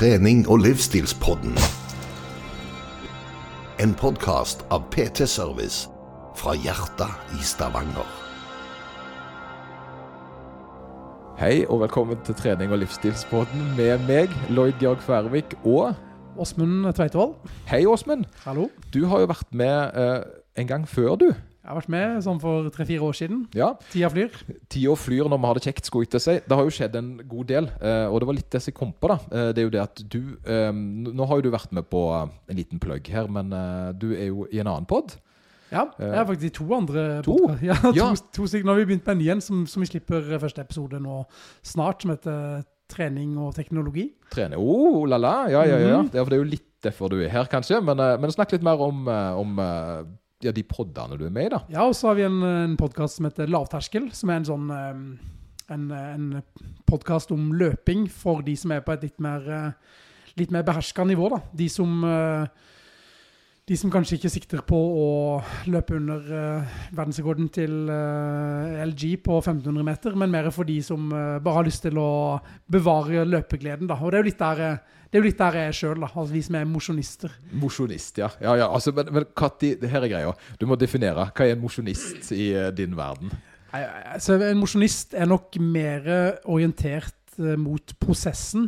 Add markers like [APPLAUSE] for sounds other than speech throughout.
trening- og livsstilspodden. En podkast av PT Service fra hjertet i Stavanger. Hei og velkommen til trening- og livsstilspodden med meg, Lloyd Georg Færvik, og Åsmund Tveitevold. Hei, Åsmund. Hallo. Du har jo vært med eh, en gang før, du. Jeg har vært med sånn for tre-fire år siden. Ja. Tida flyr. Tida flyr når vi har det kjekt, skulle å si. Det har jo skjedd en god del, eh, og det var litt det jeg kom på. da. Eh, det er jo det at du eh, Nå har jo du vært med på en liten plugg her, men du er jo i en annen pod. Ja, jeg har faktisk to andre To? [LAUGHS] Ja, to, Ja. to stykker. Nå har vi begynt med en ny en som, som vi slipper første episode nå snart, som heter Trening og teknologi. Trening, Oh, la la. Ja, ja, ja. Mm Det for det er jo litt derfor du er her, kanskje. Men, men snakk litt mer om, om ja, de poddene du er med i, da. Ja, og så har vi en, en podkast som heter Lavterskel, som er en sånn eh, en, en podkast om løping for de som er på et litt mer, eh, litt mer beherska nivå. da. De som, eh, de som kanskje ikke sikter på å løpe under uh, verdensrekorden til uh, LG på 1500 meter, men mer for de som uh, bare har lyst til å bevare løpegleden. da. Og det er jo litt der, eh, det er jo litt der jeg er sjøl, altså vi som er mosjonister. Mosjonist, ja. ja, ja altså, men, men det her er greia. Du må definere. Hva er en mosjonist i eh, din verden? Nei, Altså, en mosjonist er nok mer orientert eh, mot prosessen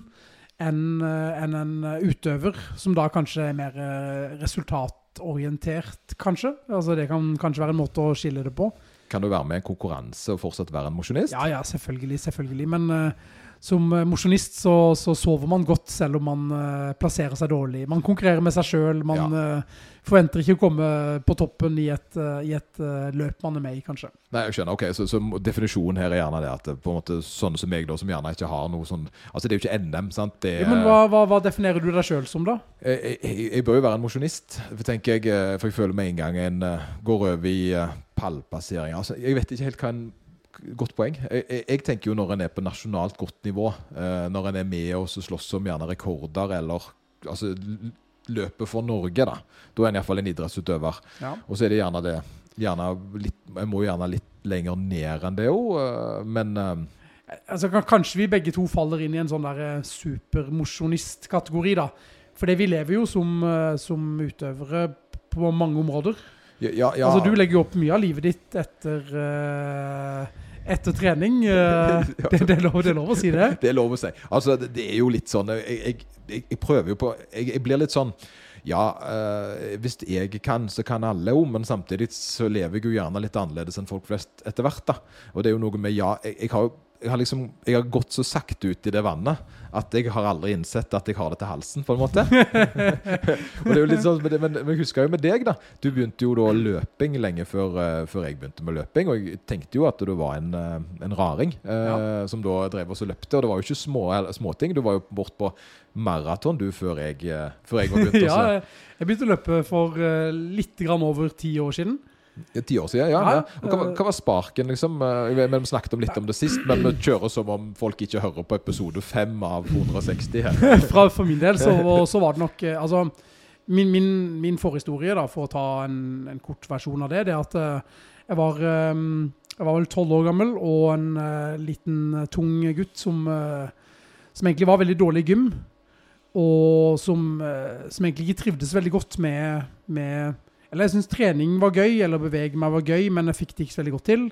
enn en, en eh, utøver, som da kanskje er mer eh, resultatorientert, kanskje. Altså, det kan kanskje være en måte å skille det på. Kan du være med i en konkurranse og fortsatt være en mosjonist? Ja, ja, selvfølgelig, selvfølgelig. Men eh, som eh, mosjonist så, så sover man godt selv om man uh, plasserer seg dårlig. Man konkurrerer med seg sjøl. Man eh, forventer ikke å komme på toppen i et, uh, i et løp man er med i, kanskje. Nei, jeg skjønner. ok, så, så definisjonen her er gjerne det at på en måte sånne som meg, da, som gjerne ikke har noe sånn Altså, det er jo ikke NM, sant? Det Ja, men hva, hva, hva definerer du deg sjøl som, da? jeg, jeg, jeg bør jo være en mosjonist, tenker jeg, for jeg føler med en gang en går over i uh, pallplassering. Altså, jeg vet ikke helt hva en Godt poeng. Jeg, jeg, tenker jo når en er på nasjonalt godt nivå, eh, når en er med og slåss om gjerne rekorder eller altså, l- løper for Norge, da. Da er en iallfall en idrettsutøver. Ja. Og så er det gjerne det gjerne litt, Jeg må gjerne litt lenger ned enn det òg, men eh, Altså, kanskje vi begge to faller inn i en sånn der eh, supermosjonist-kategori, da. Fordi vi lever jo som, eh, som utøvere på mange områder. ja, ja. Altså, du legger jo opp mye av livet ditt etter, eh, etter trening. eh, [LAUGHS] det, det, er lov, det er lov å si det. [LAUGHS] Det er lov å si. Altså, det, det er jo litt sånn Jeg, jeg, jeg, prøver jo på jeg, jeg blir litt sånn Ja, eh, hvis jeg kan, så kan alle òg, men samtidig så lever jeg jo gjerne litt annerledes enn folk flest etter hvert. da Og det er jo noe med Ja, jeg, jeg har jo jeg har liksom Jeg har gått så sakte ut i det vannet at jeg har aldri innsett at jeg har det til halsen, på en måte. [LAUGHS] og det er jo litt sånn, Men, men, men husker jo med deg, da. Du begynte jo da løping lenge før, uh, før jeg begynte med løping. Og jeg tenkte jo at du var en, uh, en raring eh, som da drev oss og løpte. Og det var jo ikke små, småting. Du var jo bort på maraton du før jeg, før jeg var begynt. [LAUGHS] Ja, jeg, begynte å løpe for litt grann over ti år siden. Ti år siden, ja. Ja, ja. Hva, hva var sparken, liksom? Eh, Vi, snakket om litt om det sist, men vi kjører som om folk ikke hører på episode fem av 160 her. [LAUGHS] Fra, for min del så, så var det nok eh, Altså, min, min, min forhistorie, da, for å ta en, en kort versjon av det, det er at eh, jeg var Jeg var vel tolv år gammel og en liten, tung gutt som, som egentlig var veldig dårlig i gym. Og som, som egentlig ikke trivdes veldig godt med, med Eller jeg syntes trening var gøy, eller bevege meg var gøy, men jeg fikk det ikke så veldig godt til.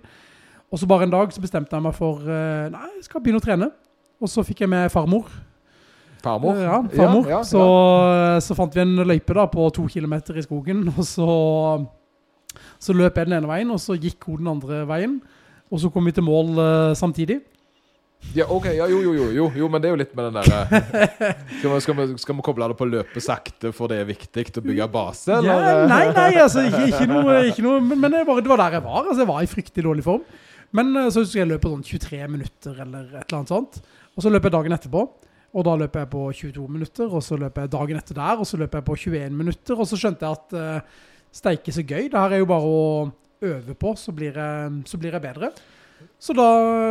Og så bare en dag så bestemte jeg meg for eh, Nei, jeg skal begynne å trene. Og så fikk jeg med farmor. Farmor? Ja, farmor. Ja, ja, Så, så fant vi en løype da på to kilometer i skogen, og så, så løp jeg den ene veien, og så gikk hun den andre veien. Og så kom vi til mål uh, samtidig. Ja, ok, ja, jo, jo, jo, jo, jo, men det er jo litt med den der eh, skal, vi, koble det på å løpe sakte, for det er viktig å bygge base, Ja, eller? nei, nei, altså ikke, noe, men, det, var, det var der jeg var. Altså, jeg var i fryktelig dårlig form. Men eh, så husker jeg jeg løp på sånn 23 minutter eller et eller annet sånt. Og så løper jeg dagen etterpå. Og da løper jeg på 22 minutter, og så løper jeg dagen etter der, og så løper jeg på 21 minutter. Og så skjønte jeg at uh, steike så gøy. Det her er jo bare å øve på, så blir jeg, så blir jeg bedre. Så da,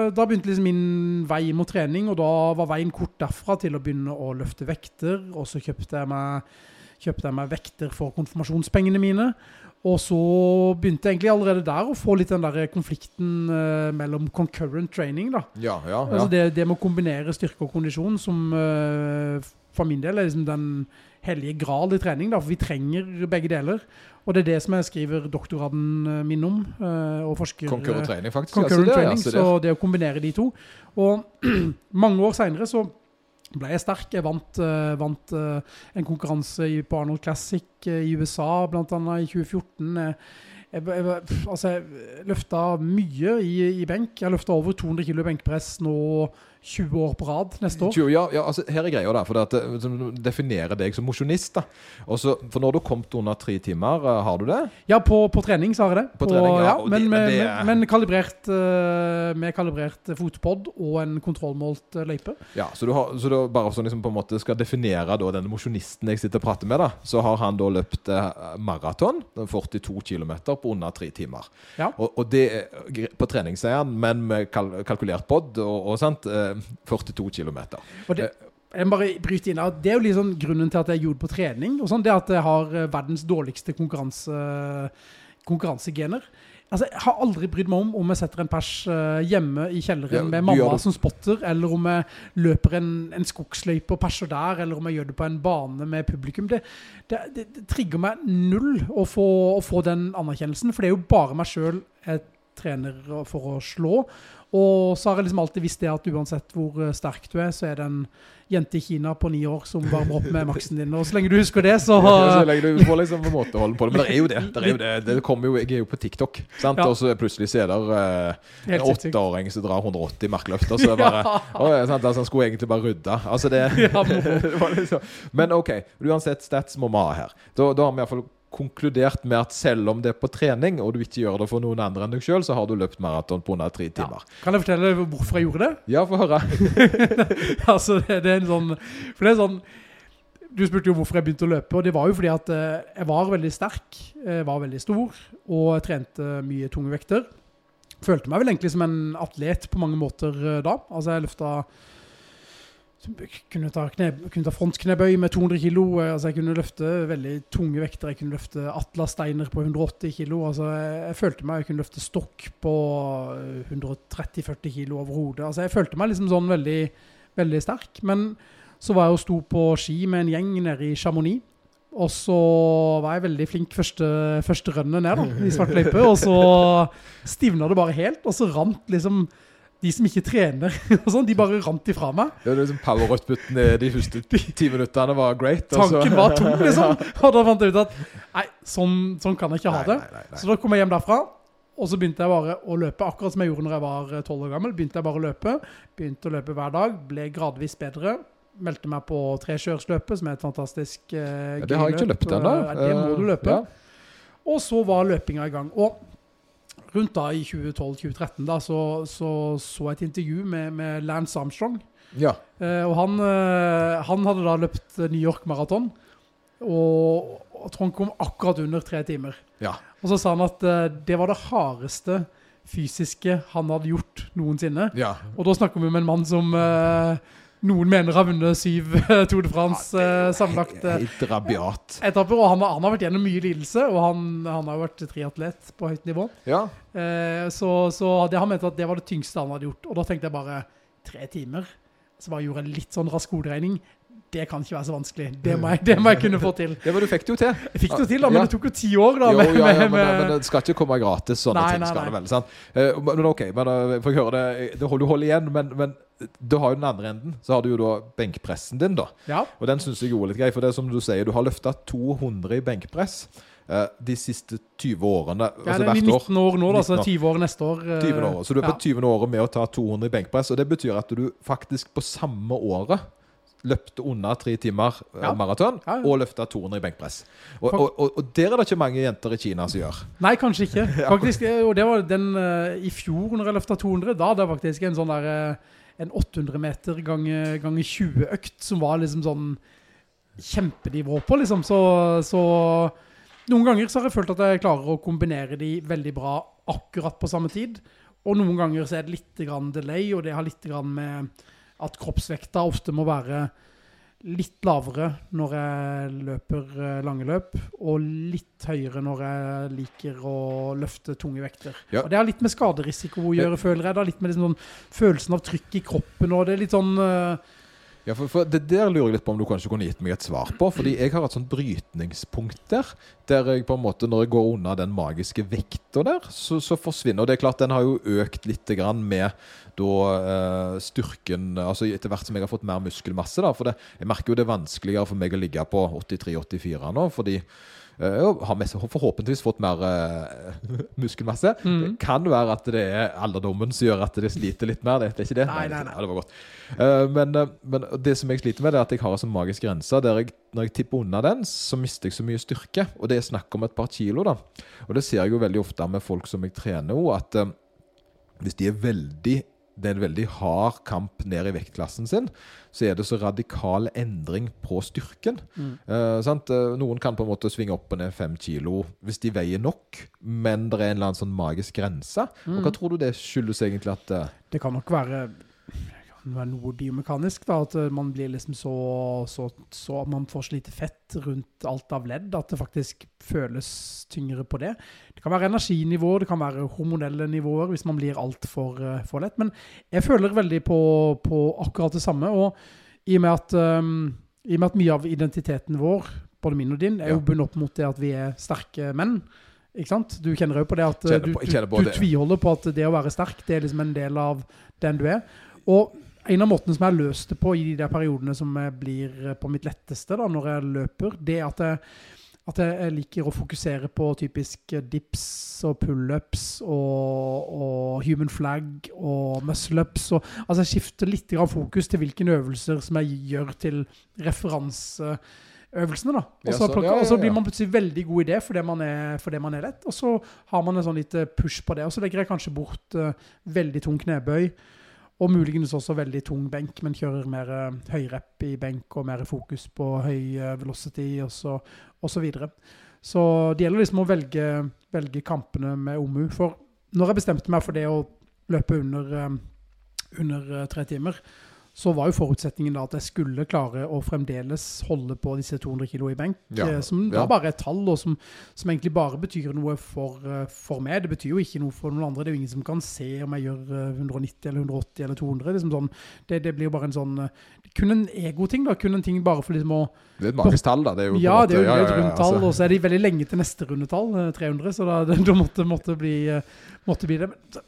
da begynte liksom min vei mot trening, og da var veien kort derfra til å begynne å løfte vekter. Og så kjøpte jeg meg, kjøpte jeg meg vekter for konfirmasjonspengene mine. Og så begynte jeg egentlig allerede der å få litt den der konflikten uh, mellom concurrent training, da. Ja, ja, ja. Altså det, det med å kombinere styrke og kondisjon, som uh, for min del er liksom den hellige gral i trening, da, for vi trenger begge deler. Og det er det som jeg skriver doktoraden eh, min om, eh, og forsker... Concurrent training, faktisk. Concurrent Ja, så det- training, ja, så det- så det å kombinere de to. Og [CLEARS THROAT] mange år senere så ble jeg sterk. Jeg vant, eh, vant en konkurranse på Arnold Classic i USA, annet i 2014. Eh, Jeg, jeg, altså, jeg løfta mye i, i benk. Jeg løfta over 200 kilo i benkpress nå 20 år på rad neste år. 20, Ja, ja, altså, her er greia da, for det at definerer deg som mosjonist for når du har kommet under tre timer, eh, har du det? Ja, på, på trening så har jeg det. På trening, ja, ja, men, det- men med, det er- men kalibrert, eh, med kalibrert fotpod og en kontrollmålt eh, løype. Ja, så du har, så du bare sånn liksom på en måte skal definere da denne mosjonisten jeg sitter og prater med da, så har han da løpt eh, maraton, 42 kilometer på under tre timer. Ja. Og, og det på treningsseieren, men med kal kalkulert podd og, og sant, eh, 42 kilometer. Jeg må bare bryte inn at Det er jo sånn grunnen til at jeg gjorde på trening, og sånn, det at jeg har eh, verdens dårligste konkurranse, konkurransegener. Altså, jeg har aldri brydd meg om om jeg setter en pers eh, hjemme i kjelleren Ja, med mamma som spotter, eller om jeg løper en, en skogsløype og perser der, eller om jeg gjør det på en bane med publikum. Det, det, det, det trigger meg null å få, å få den anerkjennelsen, for det er jo bare meg sjøl jeg trener for å slå. Og så har jeg liksom alltid visst det at uansett hvor eh, sterk du er, så er det en jente i Kina på ni år som varmer opp med maksen din. Og så lenge du husker det, så [LAUGHS] Ja, så lenge du får liksom en måte å holde på det. Men det er jo det. det, er jo det. det kommer jo, jeg er jo på TikTok, sant? Ja. og så plutselig så er det eh, en åtteåring som drar 180 markløfter. så bare [LAUGHS] Å, ja, sant? Altså, han skulle egentlig bare rydde. Altså, det, [LAUGHS] Ja, det var liksom. Men OK, uansett stats må vi ha her. Da, da har vi iallfall konkludert med at selv om det er på trening, og du ikke gjør det for noen andre enn deg sjøl, så har du løpt maraton på under tre timer. Kan jeg fortelle hvorfor jeg gjorde det? Ja, få høre. [LAUGHS] altså, det, det er en sånn For det er sånn Du spurte jo hvorfor jeg begynte å løpe, og det var jo fordi at eh, jeg var veldig sterk, jeg var veldig stor, og jeg trente mye tunge vekter. Følte meg vel egentlig som en atlet på mange måter eh, da. Altså, jeg løfta kunne ta, kne, kunne ta frontknebøy med 200 kilo. eh, Altså jeg kunne løfte veldig tunge vekter. Jeg kunne løfte Atlas Steiner på 180 kilo. Altså jeg, jeg følte meg, jeg kunne løfte stokk på eh, 130-40 kilo over hodet. Altså jeg følte meg liksom sånn veldig, veldig sterk. Men så var jeg og sto på ski med en gjeng nede i Chamonix. Og så var jeg veldig flink første, første rønnet ned da, i svart løype. Og så stivna det bare helt, og så rant liksom de som ikke trener, [LAUGHS] og sånn, de bare rant ifra meg. Det var liksom power-out-putten de første ti minuttene var great. Tanken var tom, [LAUGHS] liksom. Og da fant jeg ut at nei, sånn, sånn kan jeg ikke ha det. nei, nei, nei. Så da kom jeg hjem derfra, og så begynte jeg bare å løpe, akkurat som jeg gjorde når jeg var tolv 12 år gammel. Begynte jeg bare å løpe, begynte å løpe hver dag, ble gradvis bedre. Meldte meg på trekjørsløpet, som er et fantastisk eh, Ja, det har jeg ikke løpt ennå. Eh, Det må du Eh, løpe. ja. Og så var løpinga i gang. Og rundt da i 2012-2013 da, så, så så jeg et intervju med, med Lance Armstrong. Ja. Eh, og han, eh, han hadde da løpt New York Marathon, og, og han kom akkurat under tre timer. ja. Og så sa han at eh, det var det hardeste fysiske han hadde gjort noensinne. ja. Og da snakker vi om en mann som eh, noen mener har vunnet syv [LAUGHS] eh, Tour de France ja, sammenlagt eh, Helt rabiat. etapper, og han, har- han har vært gjennom mye lidelse, og han, han har jo vært triatlet på høyt nivå. Ja. Eh, så, så det, han mente at det var det tyngste han hadde gjort. Og da tenkte jeg bare tre timer. Så bare gjorde jeg litt sånn rask hoderegning. Det kan ikke være så vanskelig. Det må jeg, det må jeg kunne få til. [LAUGHS] ja, men du fikk det jo til. Jeg fikk det jo til, da, men Ja. det tok jo ti år. da. Jo, med- ja, ja, men, med- men det skal ikke komme gratis, sånne Nei, ting nei, skal nei. det vel, sant? Eh, Men ok, men eh, får høre det, det holder, holder igjen, men, men du har jo den andre enden, så har du jo da benkpressen din da. Ja, Og den synes jeg jo er litt grei, for det er som du sier, du har løftet 200 i benkpress eh, de siste 20 årene, ja altså det er vi hvert år. 19 år nå, da, så det er 20 år neste år. eh, 20 år. Så du er på ja. 20 året med å ta 200 i benkpress, og det betyr at du faktisk på samme året løpte under tre timer eh, Ja. maraton Ja, ja. og løfta 200 i benkpress. Og, og, og, og der er det ikke mange jenter i Kina som gjør. Nei, kanskje ikke. [LAUGHS] Faktisk, eh, og det var den eh, i fjor når jeg løfta 200. Da hadde jeg faktisk en sånn der en 800 meter ganger ganger 20 økt som var liksom sånn kjempenivå på, liksom. Så, så noen ganger så har jeg følt at jeg klarer å kombinere de veldig bra akkurat på samme tid. Og noen ganger så er det litt grann delay, og det har litt grann med at kroppsvekta ofte må være litt lavere når jeg løper eh, lange løp, og litt høyere når jeg liker å løfte tunge vekter. Ja. Og det har litt med skaderisiko å gjøre, føler jeg. Det har litt med liksom sånn følelsen av trykk i kroppen, og det er litt sånn eh, Ja, for, for det der lurer jeg litt på om du kanskje kunne gitt meg et svar på. Fordi jeg har et sånt brytningspunkt der. Der jeg på en måte, når jeg går unna den magiske vekta der, så, så, forsvinner Og det er klart, den har jo økt litt grann med da eh, styrken Altså etter hvert som jeg har fått mer muskelmasse, da. For det, jeg merker jo det er vanskeligere for meg å ligge på 83-84 nå, fordi Uh, har mest, forhåpentligvis fått mer uh, [LAUGHS] muskelmasse. Mm. Det kan være at det er alderdommen som gjør at det sliter litt mer. Det er ikke det? Nei, nei, nei. Ja, det var godt. Uh, men, men, det som jeg sliter med, er at jeg har en sånn magisk grense der jeg, når jeg tipper unna den, så mister jeg så mye styrke. Og det er snakk om et par kilo, da. Og det ser jeg jo veldig ofte med folk som jeg trener at hvis de er veldig det er en veldig hard kamp ned i vektklassen sin, så er det så radikal endring på styrken. Mm. Uh, Noen kan på en måte svinge opp og ned fem kilo hvis de veier nok, men det er en eller annen sånn magisk grense. Mm. Og Hva tror du det skyldes egentlig at uh, Det kan nok være være noe biomekanisk. da, At eh, man blir liksom så, så, så Man får så lite fett rundt alt av ledd at det faktisk føles tyngre på det. Det kan være energinivåer, det kan være hormonelle nivåer hvis man blir altfor uh, for lett. Men jeg føler veldig på, på, akkurat det samme. Og i og med at, um, i og med at mye av identiteten vår, både min og din, er jo bundet opp mot det at vi er sterke menn. Ikke sant? Du kjenner jo på det at på, du, du, du, tviholder på at det å være sterk, det er liksom en del av den du er. Og en av måtene som jeg har løst det på i de der periodene som jeg blir eh, på mitt letteste da, når jeg løper, det er at jeg, at jeg liker å fokusere på typisk eh, dips og pullups og, og human flag og muscle-ups. Altså jeg skifter litt fokus til hvilke øvelser som jeg gjør til referanseøvelsene da. Og så, ja, ja, ja, blir man plutselig veldig god i det fordi man er, fordi man er lett. Og så har man en sånn lite push på det. Og så legger jeg kanskje bort uh, veldig tung knebøy. Og muligens også veldig tung benk, men kjører mer uh, høyrep i benk og mer fokus på høy uh, velocity og så, og så videre. Så det gjelder liksom å velge, velge, kampene med OMU. For når jeg bestemte meg for det å løpe under, uh, under tre timer, så var jo forutsetningen da at jeg skulle klare å fremdeles holde på disse 200 kilo i benk, ja, eh, som da ja. bare er et tall, og som, som, egentlig bare betyr noe for, eh, for, meg. Det betyr jo ikke noe for noen andre. Det er jo ingen som kan se om jeg gjør 190 eh, eller 180 eller 200. Liksom sånn, det, det, blir jo bare en sånn Kun en egoting, da. Kun en ting bare for liksom å Det er et magisk tall, da. Det er jo ja, det er jo et rundt tall, altså. og så er det veldig lenge til neste rundetall, 300, så da, [LAUGHS] det, måtte, måtte, bli, måtte bli det. Så,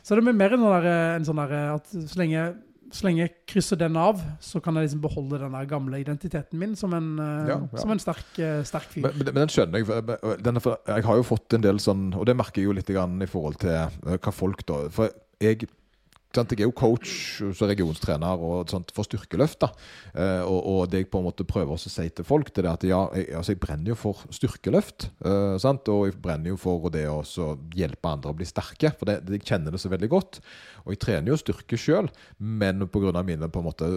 så det er mer en sånn der, en sånn der at så lenge så lenge jeg krysser den av, så kan jeg liksom beholde den gamle identiteten min som en, uh, ja, ja. Som en sterk, uh, sterk, fyr. Men, men, den skjønner jeg. Denne, jeg har jo fått en del sånn, og det merker jeg jo litt i forhold til uh, hva folk da For jeg jeg er jo coach og regionstrener og sånt for styrkeløft. da, uh, og, og, det jeg på en måte prøver å si til folk, det er at ja, jeg, altså jeg brenner jo for styrkeløft. Uh, sant? Og jeg brenner jo for det å hjelpe andre å bli sterke. For det, jeg kjenner det så veldig godt. Og jeg trener jo styrke sjøl, men pga. mine på en måte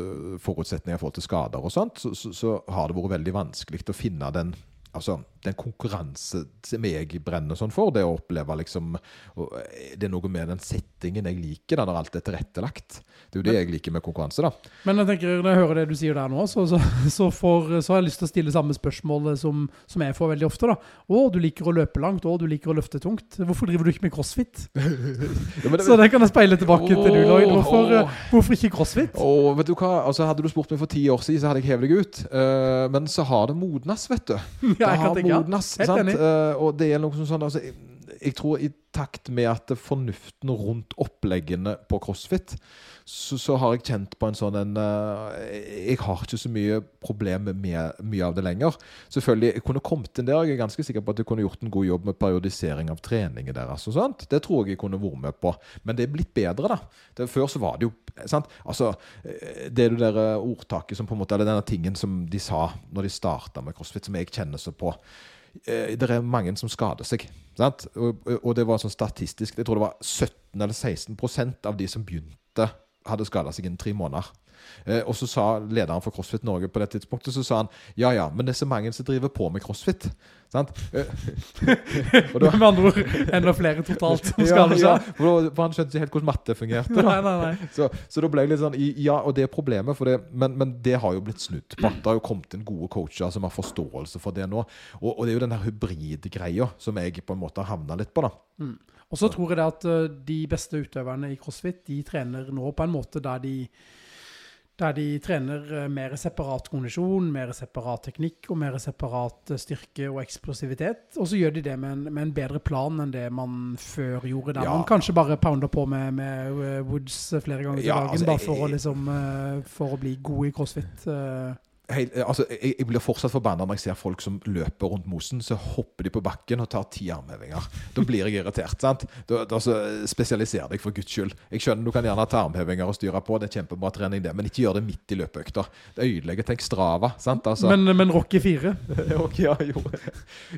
forutsetninger i forhold til skader og sånt, så, så, så har det vært veldig vanskelig å finne den altså, den konkurranse som jeg brenner sånn for, det å oppleve liksom Det er noe med den settingen jeg liker, da, når alt er tilrettelagt. Det er jo det jeg liker med konkurranse, da. Men jeg tenker, når jeg hører det du sier der nå, så, så, så, for, så har jeg lyst til å stille samme spørsmål som, som, jeg får veldig ofte. da. Å, du liker å løpe langt. Å, du liker å løfte tungt. Hvorfor driver du ikke med crossfit? [LAUGHS] ja, det, så det kan jeg speile tilbake å, til du, Lloyd. Hvorfor, å, hvorfor, ikke crossfit? Å, vet du hva? Altså, hadde du spurt meg for ti år siden, så hadde jeg hevet deg ut. Uh, men så har det modnes, vet du. [LAUGHS] Ja, jeg kan tenke enig. Uh, og det er noe sånn altså, jeg, tror i takt med at fornuften rundt oppleggene på CrossFit, så, så har jeg kjent på en sånn en uh, Jeg har ikke så mye problemer med mye av det lenger. Selvfølgelig, jeg kunne kommet inn der. Jeg er ganske sikker på at jeg kunne gjort en god jobb med periodisering av treningen deres. og. Det tror jeg jeg kunne vært med på. Men det er blitt bedre, da. Det, før så var det jo sant? Altså, eh, Det er det der ordtaket som på en måte, eller denne tingen som de sa når de starta med CrossFit, som jeg kjenner så på. Eh, det er mange som skader seg. Og, og, det var sånn statistisk Jeg tror det var 17 eller 16% av de som begynte, hadde skada seg innen tre måneder. Eh, og så sa lederen for CrossFit Norge på det tidspunktet så sa han ja ja, men det er så mange som driver på med CrossFit. Sant? Eh, [LAUGHS] da, med andre ord enda flere totalt ja. Ja, for, for, han skjønte ikke helt hvordan matte fungerte. Nei, nei, nei. Så, så, da ble jeg litt sånn Ja, og det er problemet, det, men, men, det har jo blitt snudd på. Det har jo kommet inn gode coacher som har forståelse for det nå. Og, og det er jo den hybridgreia som jeg på en måte har havna litt på. da. Mm. Og så tror jeg det at uh, de beste utøverne i CrossFit de trener nå på en måte der de Der de trener eh, mer separat kondisjon, mer separat teknikk og mer separat eh, styrke og eksplosivitet. Og så gjør de det med en, med en bedre plan enn det man før gjorde. Der Ja. man kanskje bare pounder på med, med eh, Woods flere ganger i Ja, dagen, altså, bare jeg- for å, liksom, for å bli god i crossfit. Eh. Hei, altså, jeg, jeg blir fortsatt forbanna når jeg ser folk som løper rundt mosen. Så hopper de på bakken og tar ti armhevinger. Da blir jeg irritert. sant? Da, da, spesialiser deg, for guds skyld. Jeg skjønner du kan gjerne ta armhevinger og styre på, det er kjempebra trening, det, men ikke gjør det midt i løpeøkta. Det ødelegger. Tenk Strava. sant? Altså, Men, men Rocky 4 [LAUGHS] Ok, ja, jo.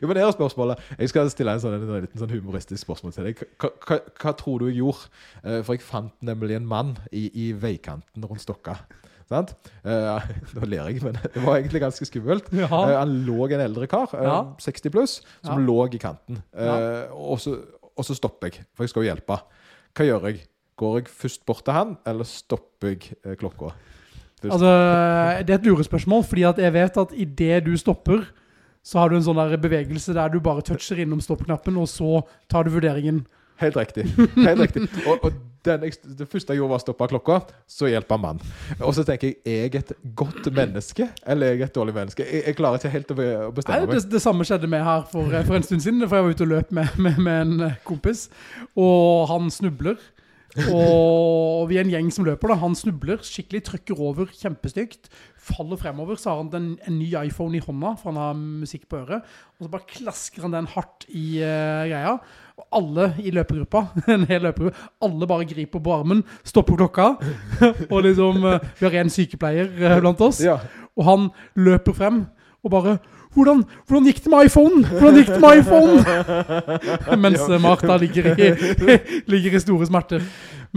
jo, men det er spørsmålet. Jeg skal stille en, sånn, en liten sånn humoristisk spørsmål til deg. Hva, hva, hva tror du jeg gjorde? Eh, For jeg fant nemlig en mann i, i veikanten rundt Stokka. Sant? [LAUGHS] Nå ler jeg, men [LAUGHS] det var egentlig ganske skummelt. Ja. Uh, han lå en eldre kar, eh, Ja. 60 pluss, som lå i kanten. Og, så, og så stopper jeg, for jeg skal jo hjelpe. Hva gjør jeg? Går jeg først bort til han, eller stopper jeg klokka? Altså, det er et lurespørsmål, fordi at jeg vet at idet du stopper, så har du en sånn der bevegelse der du bare toucher innom stoppknappen, og så tar du vurderingen. Helt riktig. Helt riktig. Og, og den, det første jeg gjorde, var å stoppe klokka. Så hjelper mann. Og så tenker jeg er jeg et godt menneske, eller er jeg et dårlig menneske? Jeg, jeg klarer ikke helt å Nei, bestemme meg. det, det samme skjedde med her for, for en stund siden, for jeg var ute og løp med, med, med en eh, kompis, og han snubler. Og vi er en gjeng som løper. da Han snubler, skikkelig trykker over kjempestygt. Faller fremover, så har han den, en ny iPhone i hånda, for han har musikk på øret. Og så bare klasker han den hardt i uh, greia. Og alle i løpegruppa, [LAUGHS] en hel løpegruppa, alle bare griper på armen, stopper klokka. [LAUGHS] og liksom eh, Vi har en sykepleier eh, blant oss. Ja. Og han løper frem og bare hvordan, hvordan gikk det med iPhone? Hvordan gikk det med iPhone? [LAUGHS] Mens eh, Martha ligger i, ligger i store smerter.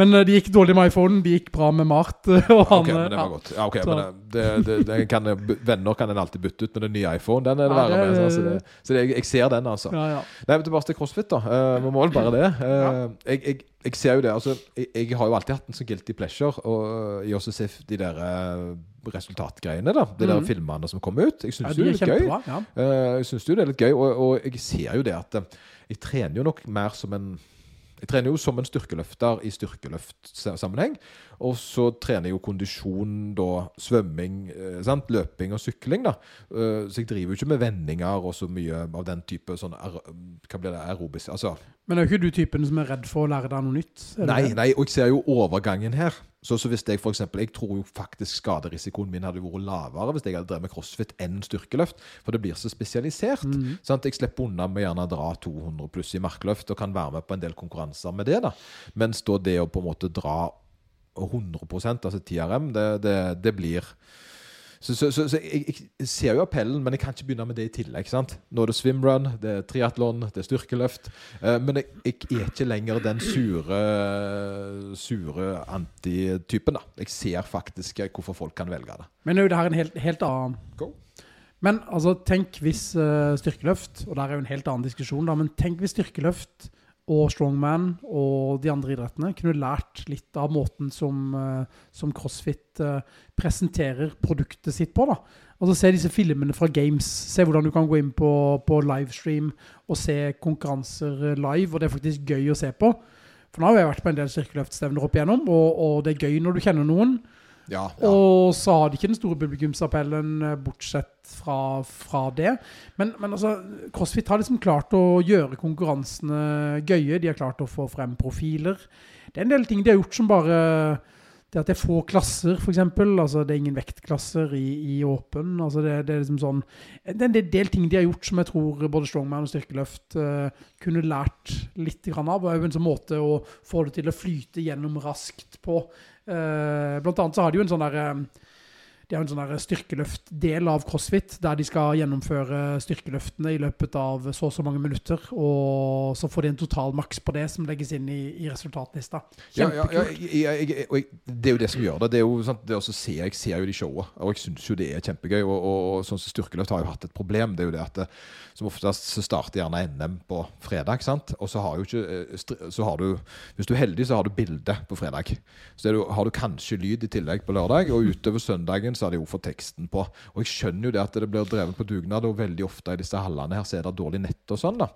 Men eh, det gikk dårlig med iPhone, det gikk bra med Mart. eh, Og han, Ok, men eh, det ja. var godt. Ja, ok, Så- men det, det, det kan, venner kan en alltid bytte ut med den nye iPhone. Den er det Ja, verre med. det- Så, det, så det, jeg ser den, altså. Ja, ja. Nei, men Tilbake til CrossFit, da. Eh, Vi må vel bare det. Eh, jeg, jeg, jeg ser jo det. altså jeg, jeg har jo alltid hatt en sånn guilty pleasure og, i å se de der eh, resultatgreiene. da De der Mhm. filmene som kommer ut. Jeg ja, syns de jo er det er litt gøy. Ja. Uh, jeg synes jo det er litt gøy, og, og jeg ser jo det at eh, jeg trener jo nok mer som en jeg trener jo som en styrkeløfter i styrkeløftsammenheng. Og så trener jeg jo kondisjon, da, svømming, eh, sant? løping og sykling. da. Eh, så jeg driver jo ikke med vendinger og så mye av den type sånn Hva blir det? Aerobisk Altså Men er jo ikke du typen som er redd for å lære deg noe nytt? Nei, det? nei, og jeg ser jo overgangen her. Så, så hvis jeg for eksempel, jeg tror jo faktisk skaderisikoen min hadde vært lavere hvis jeg hadde drevet med crossfit enn styrkeløft. For det blir så spesialisert. Mm. Sant? Jeg slipper unna med gjerne å dra 200 pluss i markløft og kan være med på en del konkurranser med det. da. Mens da det å på en måte dra 100% altså TRM, det, det, det blir så, så, så, så jeg, jeg ser jo appellen, men jeg kan ikke begynne med det i tillegg. sant? Nå er det swimrun, det er triatlon, det er styrkeløft. Eh, men jeg, jeg er ikke lenger den sure, sure antitypen. da. Jeg ser faktisk hvorfor folk kan velge det. Men er det her en helt, helt annen Go. Men altså, tenk hvis uh, styrkeløft, og der er jo en helt annen diskusjon, da, men tenk hvis styrkeløft og strongman og de andre idrettene kunne lært litt av måten som, eh, som CrossFit eh, presenterer produktet sitt på. da. Altså Se disse filmene fra Games. Se hvordan du kan gå inn på, på livestream og se konkurranser eh, live, og det er faktisk gøy å se på. For nå har jeg vært på en del styrkeløftstevner opp igjennom, og, og det er gøy når du kjenner noen. Ja, ja. Og så har de ikke den store publikumsappellen, eh, bortsett fra, fra det. Men, men altså, CrossFit har liksom klart å gjøre konkurransene gøye. De har klart å få frem profiler. Det er en del ting de har gjort som bare Det at det er få klasser, f.eks. Altså, det er ingen vektklasser i, åpen. Altså, det, det er liksom sånn Det er en del, ting de har gjort som jeg tror både Strongman og Styrkeløft uh, kunne lært litt av. Jo en sånn måte å få det til å flyte gjennom raskt på. Eh, blant annet så har de jo en sånn der eh, de har en sånn styrkeløftdel av CrossFit, der de skal gjennomføre styrkeløftene i løpet av så og så mange minutter. Og så får de en total maks på det, som legges inn i, i resultatlista. Ja, ja, ja, jeg, det er jo det som gjør det. det er jo sant, det å se, Jeg ser jo de showene, og jeg syns jo det er kjempegøy. Og, og, og sånn som Styrkeløft har jo hatt et problem. Det er jo det at det, som oftest så starter gjerne NM på fredag. sant? Og så har jo ikke eh, så har du, Hvis du er heldig, så har du bilde på fredag. Så er det, har du kanskje lyd i tillegg på lørdag, og utover søndagen så har de jo fått teksten på. Og jeg skjønner jo det at det blir drevet på dugnad, og veldig ofte i disse hallene her så er det dårlig nett og sånn. da.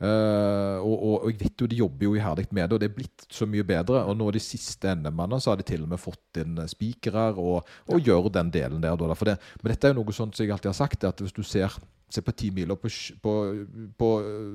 Eh, og, og, og jeg vet jo de jobber jo iherdig med det, og det er blitt så mye bedre. Og nå de siste NM-ene så har de til og med fått inn spikere og, og gjør den delen der. Da, for det, men dette er jo noe sånt som jeg alltid har sagt, at hvis du ser Se på ti miler på, på, på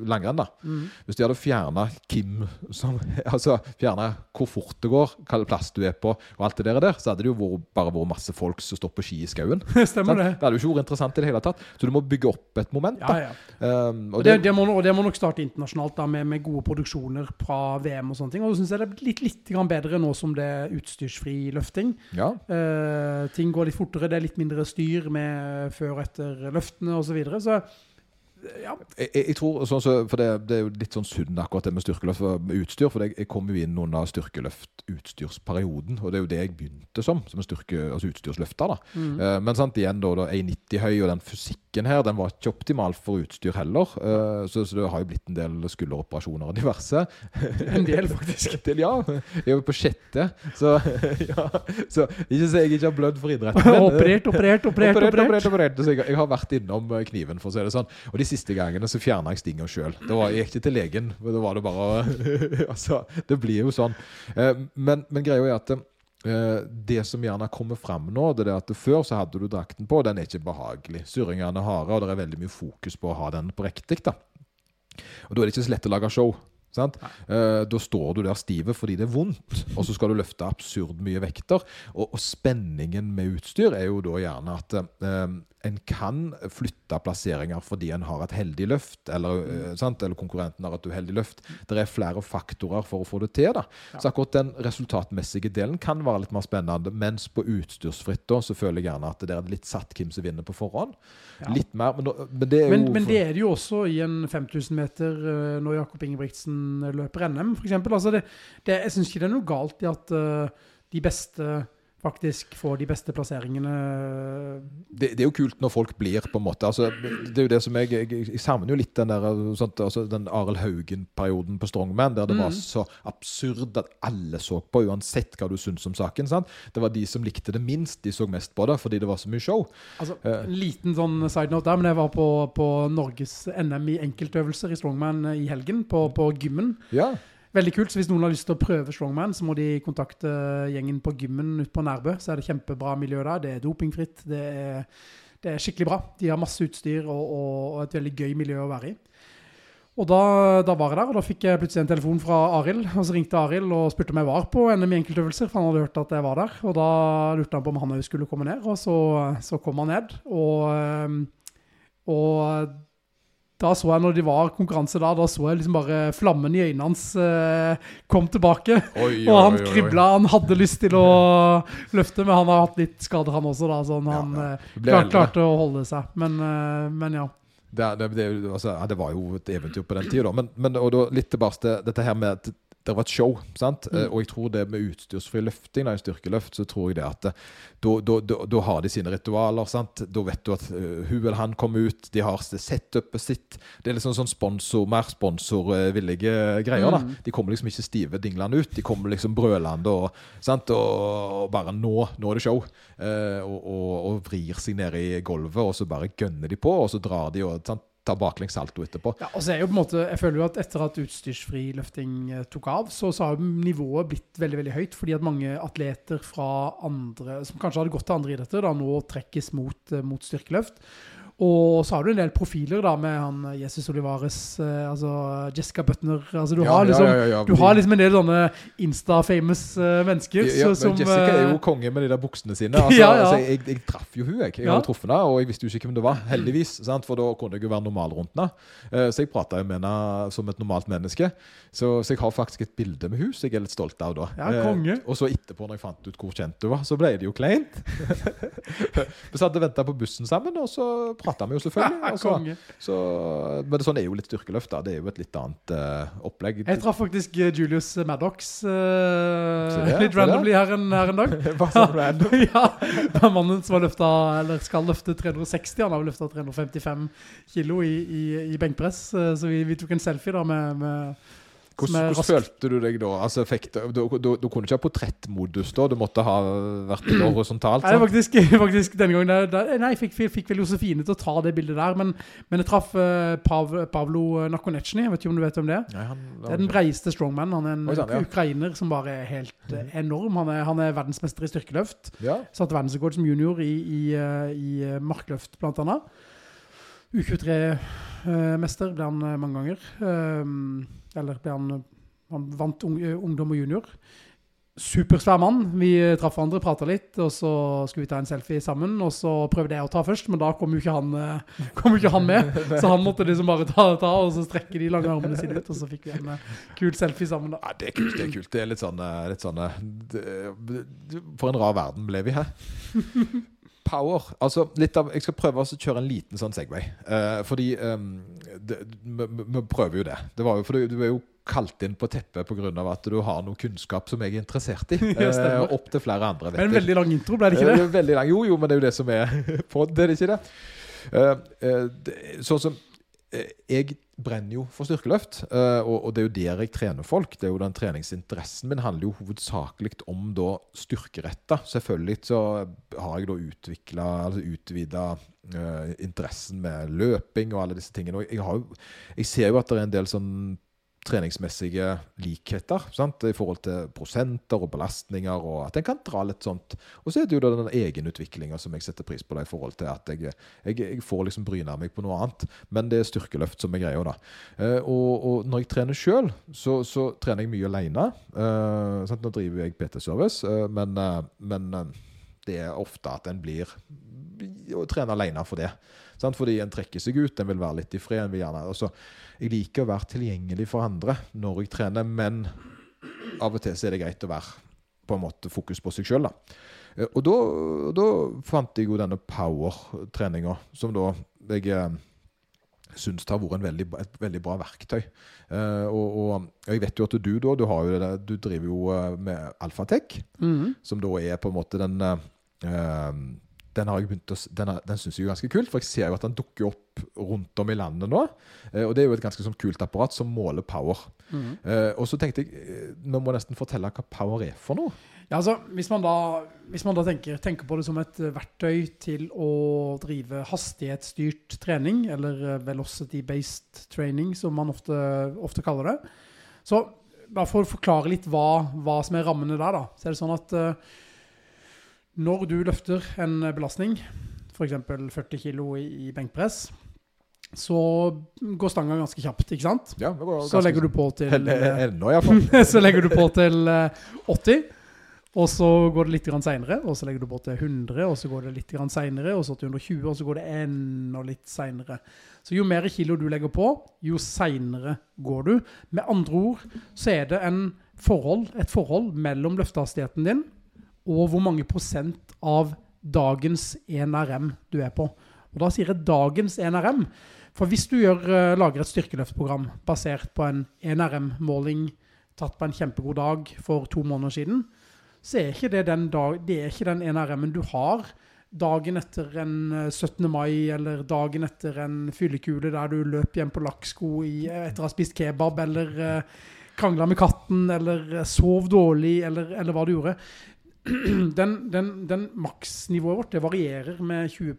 langrenn, da. Mm. Hvis de hadde fjerna Kim som, [LAUGHS] Altså fjerna hvor fort det går, hva plass du er på, og alt det der, der så hadde det jo vært, bare vært masse folk som står på ski i skauen. [LAUGHS] Stemmer det. Det hadde jo ikke vært interessant i det hele tatt. Så du må bygge opp et moment. Da. ja. Um, og Og det, det, må, og det må nok starte internasjonalt da, med, med gode produksjoner fra VM og sånne ting. Og så syns jeg det er litt, litt grann bedre nå som det er utstyrsfri løfting. ja. Uh, ting går litt fortere, det er litt mindre styr med før og etter løftene osv. Så, videre. Så ja, jeg, jeg tror, sånn, så, for det, det er jo litt sånn synd akkurat det med styrkeløft og utstyr. For jeg, jeg kom jo inn under styrkeløft-utstyrsperioden, og det er jo det jeg begynte som. Som en styrke, altså utstyrsløfter. da. Mm. Eh, men sant, igjen da, da 1,90 høy, og den fysikken her den var ikke optimal for utstyr heller. Eh, så, så det har jo blitt en del skulderoperasjoner og diverse. en del, faktisk. [LAUGHS] En del, ja. Jeg er jo på sjette, så [LAUGHS] ja. Så ikke si jeg ikke har blødd for idretten. men, [LAUGHS] Operert, operert, operert. Operert, operert. operert, operert. Så jeg, jeg har vært innom kniven, for å si det sånn. Og de siste gangene så fjerna jeg stinga sjøl. Jeg gikk ikke til legen. Da var det bare [LAUGHS] Altså, det blir jo sånn. Eh, Men, men greia er at eh, det som gjerne kommer fram nå, det er at før så hadde du drakten på, den er ikke behagelig. Surringene er harde, og det er veldig mye fokus på å ha den på riktig. da. Og da er det ikke så lett å lage show. Sant? Eh, da står du der stive fordi det er vondt, og så skal du løfte absurd mye vekter. Og, og spenningen med utstyr er jo da gjerne at en kan flytte plasseringer fordi en har et heldig løft, eller, mm. sant? eller konkurrenten har et uheldig løft. Det er flere faktorer for å få det til. da. Så akkurat den resultatmessige delen kan være litt mer spennende, mens på utstyrsfritt da, så føler jeg gjerne at det er litt satt hvem som vinner på forhånd. Ja. Litt mer, men, men det er jo Men, men det er det jo også i en 5000 meter eh, når Jakob Ingebrigtsen løper NM, f.eks. Altså det, det, jeg syns ikke det er noe galt i at uh, de beste faktisk får de beste plasseringene. det, det er jo kult når folk blir, på en måte. Altså, det er jo det som jeg, jeg, jeg savner jo litt den der sånt, altså, den Arild Haugen-perioden på Strongman, der det var Mhm. så absurd at alle så på, uansett hva du syns om saken. Sant? Det var de som likte det minst, de så mest på det fordi det var så mye show. Altså, Ja. En liten sånn side note der, men jeg var på, på Norges NM i enkeltøvelser i Strongman eh, i helgen, på, på gymmen. Ja. Veldig kult, så hvis noen har lyst til å prøve Strongman, så må de kontakte gjengen på gymmen ute på Nærbø. Så er det kjempebra miljø der. Det er dopingfritt. Det er, det er skikkelig bra. De har masse utstyr og, og, og et veldig gøy miljø å være i. Og da, da var jeg der, og da fikk jeg plutselig en telefon fra Arild. Og så ringte Arild og spurte om jeg var på NM i enkeltøvelser, for han hadde hørt at jeg var der. Og da lurte han på om han òg skulle komme ned, og så, så kom han ned. Og, og da så jeg når de var konkurranse da, da så jeg liksom bare flammen i øynene hans eh, kom tilbake. Oi, [LAUGHS] Og han kribla, han hadde lyst til å løfte, men han har hatt litt skader han også da, sånn Ja, han eh, Det ble klar, eldre. klarte å holde seg. Men, eh, men ja. Det, det, det, altså, ja, det var jo et eventyr på den tida. Men, men og da, litt tilbake til dette her med det var et show. sant? Mm. Eh, Og jeg tror det med utstyrsfri løfting, da, styrkeløft, så tror jeg det at eh, da- har de sine ritualer. sant? Da vet du at uh, hun eller han kommer ut, de har setupet sitt. Det er liksom sånn sponsor, mer sponsorvillige greier. da. Mm. De kommer liksom ikke stive dinglende ut. De kommer liksom brølende og, sant? og bare nå, nå er det show. Uh, og, og, og vrir seg ned i gulvet, og så bare gønner de på, og så drar de og sant? Tar baklengs salto etterpå. Ja, og så er jo på en måte, jeg føler jo at etter at utstyrsfri løfting eh, tok av, så, så har nivået blitt veldig veldig høyt, fordi at mange atleter fra andre, som kanskje hadde gått til andre idretter, da nå trekkes mot, eh, mot styrkeløft. Og så har du en del profiler da med han eh, Jesus Olivares, eh, altså Jessica Butner. Altså du, Ja, har liksom, ja, ja, du har liksom en del sånne Insta-famous eh, mennesker. Ja, så, som, Jessica er eh, jo konge med de der buksene sine. Altså. [LAUGHS] Altså, jeg, jeg traff jo hun, jeg. Jeg har truffet henne, og jeg visste jo ikke hvem det var. Heldigvis, sant? for da kunne jeg jo være normal rundt henne. Eh, Så jeg prata med henne som et normalt menneske. Så, så jeg har faktisk et bilde med henne som jeg er litt stolt av da. Ja, konge. Eh, Og så etterpå, når jeg fant ut hvor kjent hun var, så ble det jo kleint. [LAUGHS] vi satt og venta på bussen sammen, og så prata vi jo selvfølgelig. og så- men sånn er jo litt styrkeløft. da. Det er jo et litt annet uh, opplegg. Jeg traff faktisk eh, Julius Maddox uh, litt randomly her en, her en dag. [LAUGHS] Bare sånn random. [LAUGHS] ja, det er mannen som har løfta, eller skal løfte 360. Han har løfta 355 kilo i, i, i benkpress. Så vi, vi tok en selfie da med, med Hvordan, hvordan følte du deg da? Altså, du, du, du, du kunne ikke ha portrettmodus da? Du måtte ha vært horisontalt? Nei, sant? faktisk, [LAUGHS] faktisk denne gangen der, der, Nei, jeg fikk, fikk, vel Josefine til å ta det bildet der, men, men jeg traff uh, Pav, Pavlo Nakonechny. Jeg vet ikke om du vet om det er? Nei, han, Det er den breieste strongman. Han er en Oi, sant, ja. ukrainer som bare er helt uh, enorm. Han er, han er verdensmester i styrkeløft. ja. Satte verdensrekord som junior i, i, uh, i markløft, blant annet. U23-mester ble han mange ganger. Um, eller han Han vant ung, ungdom og junior. Supersvær mann. Vi eh, traff hverandre, prata litt, og så skulle vi ta en selfie sammen. Og så prøvde jeg å ta først, men da kom jo ikke han, eh, jo ikke han med. Så han måtte liksom bare ta, ta og så strekke de lange armene sine ut, og så fikk vi en eh, kul selfie sammen. da. Ja, det er kult. Det er kult. Det er litt sånn, litt sånn det- For en rar verden ble vi her. Power. Altså, litt av, jeg skal prøve å kjøre en liten sånn Segway. Eh, fordi ehm, det- vi vi prøver jo det. Det var jo for du er jo kalt inn på teppet pga. at du har noe kunnskap som jeg er interessert i. [LAUGHS] Eh, opp til flere andre. vet Men en veldig lang intro, ble det ikke det? Eh, veldig lang. Jo, jo, men det er jo det som er [LAUGHS] på det, er det ikke det? Eh, eh, det- sånn som eh, Jeg brenner jo for styrkeløft, eh, og, det er jo der jeg trener folk. Det er jo den Treningsinteressen min handler jo hovedsakelig om da styrkeretta. Selvfølgelig så har jeg da utvikla, altså utvida interessen med løping og alle disse tingene. Og jeg, jo, jeg ser jo at det er en del sånn treningsmessige likheter sant? i forhold til prosenter og belastninger, og at en kan dra litt sånt. Og så er det jo den egenutviklinga som jeg setter pris på, da, i forhold til at jeg, jeg, jeg får liksom bryne meg på noe annet. Men det er styrkeløft som er greia, da. Eh, og, og når jeg trener sjøl, så, så trener jeg mye aleine. Eh. Nå driver jeg PT-service, eh, men, men det er ofte at en blir å trene alene for det. Sant? Fordi en trekker seg ut, en vil være litt i fred. En vil gjerne, altså, jeg liker å være tilgjengelig for andre når jeg trener, men av og til så er det greit å være på en måte fokus på seg sjøl. Og da, da fant jeg jo denne power-treninga, som da jeg eh, syns har vært en veldig, et veldig bra verktøy. Eh, og, og jeg vet jo at du da, du, har jo det, du driver jo eh, med Alfatek, -hmm. som da er på en måte den eh, eh, den har jeg begynt å, den, den syns jeg er ganske kult, for jeg ser jo at den dukker opp rundt om i landet nå. Eh, og det er jo et ganske sånn kult apparat som måler power. Mm. Uh, og så tenkte jeg nå må jeg nesten fortelle hva power er for noe. Ja, altså, hvis man da, hvis man da tenker, tenker på det som et eh, verktøy til å drive hastighetsstyrt trening, eller eh, velocity-based training, som man ofte, ofte kaller det, så bare for å forklare litt hva, hva som er rammene der, da, så er det sånn at eh, når du løfter en belastning, eksempel 40 kilo i, benkpress, så går stanga ganske kjapt, ikke sant? Ja, det går Så legger du på til... eh, Ennå, iallfall. [LAUGHS] så legger du på til eh, 80, og så går det litt grann senere, og så legger du på til 100, og så går det litt grann senere, og så til 120, og så går det enda litt senere. Så jo mer kilo du legger på, jo senere går du. Med andre ord så er det en forhold, et forhold mellom løftehastigheten din og hvor mange prosent av dagens NRM du er på. Og da sier jeg dagens NRM, for hvis du gjør, eh, lager et styrkeløftprogram basert på en NRM-måling tatt på en kjempegod dag for to måneder siden, så er ikke det den, ikke den NRM-en du har dagen etter en eh, 17. mai, eller dagen etter en fyllekule der du løp hjem på lakksko eh, etter å ha spist kebab, eller krangla med katten, eller eh, sov dårlig, eller, eller hva du gjorde. [CLEARS THROAT] Den, den, den maksnivået vårt, det varierer med 20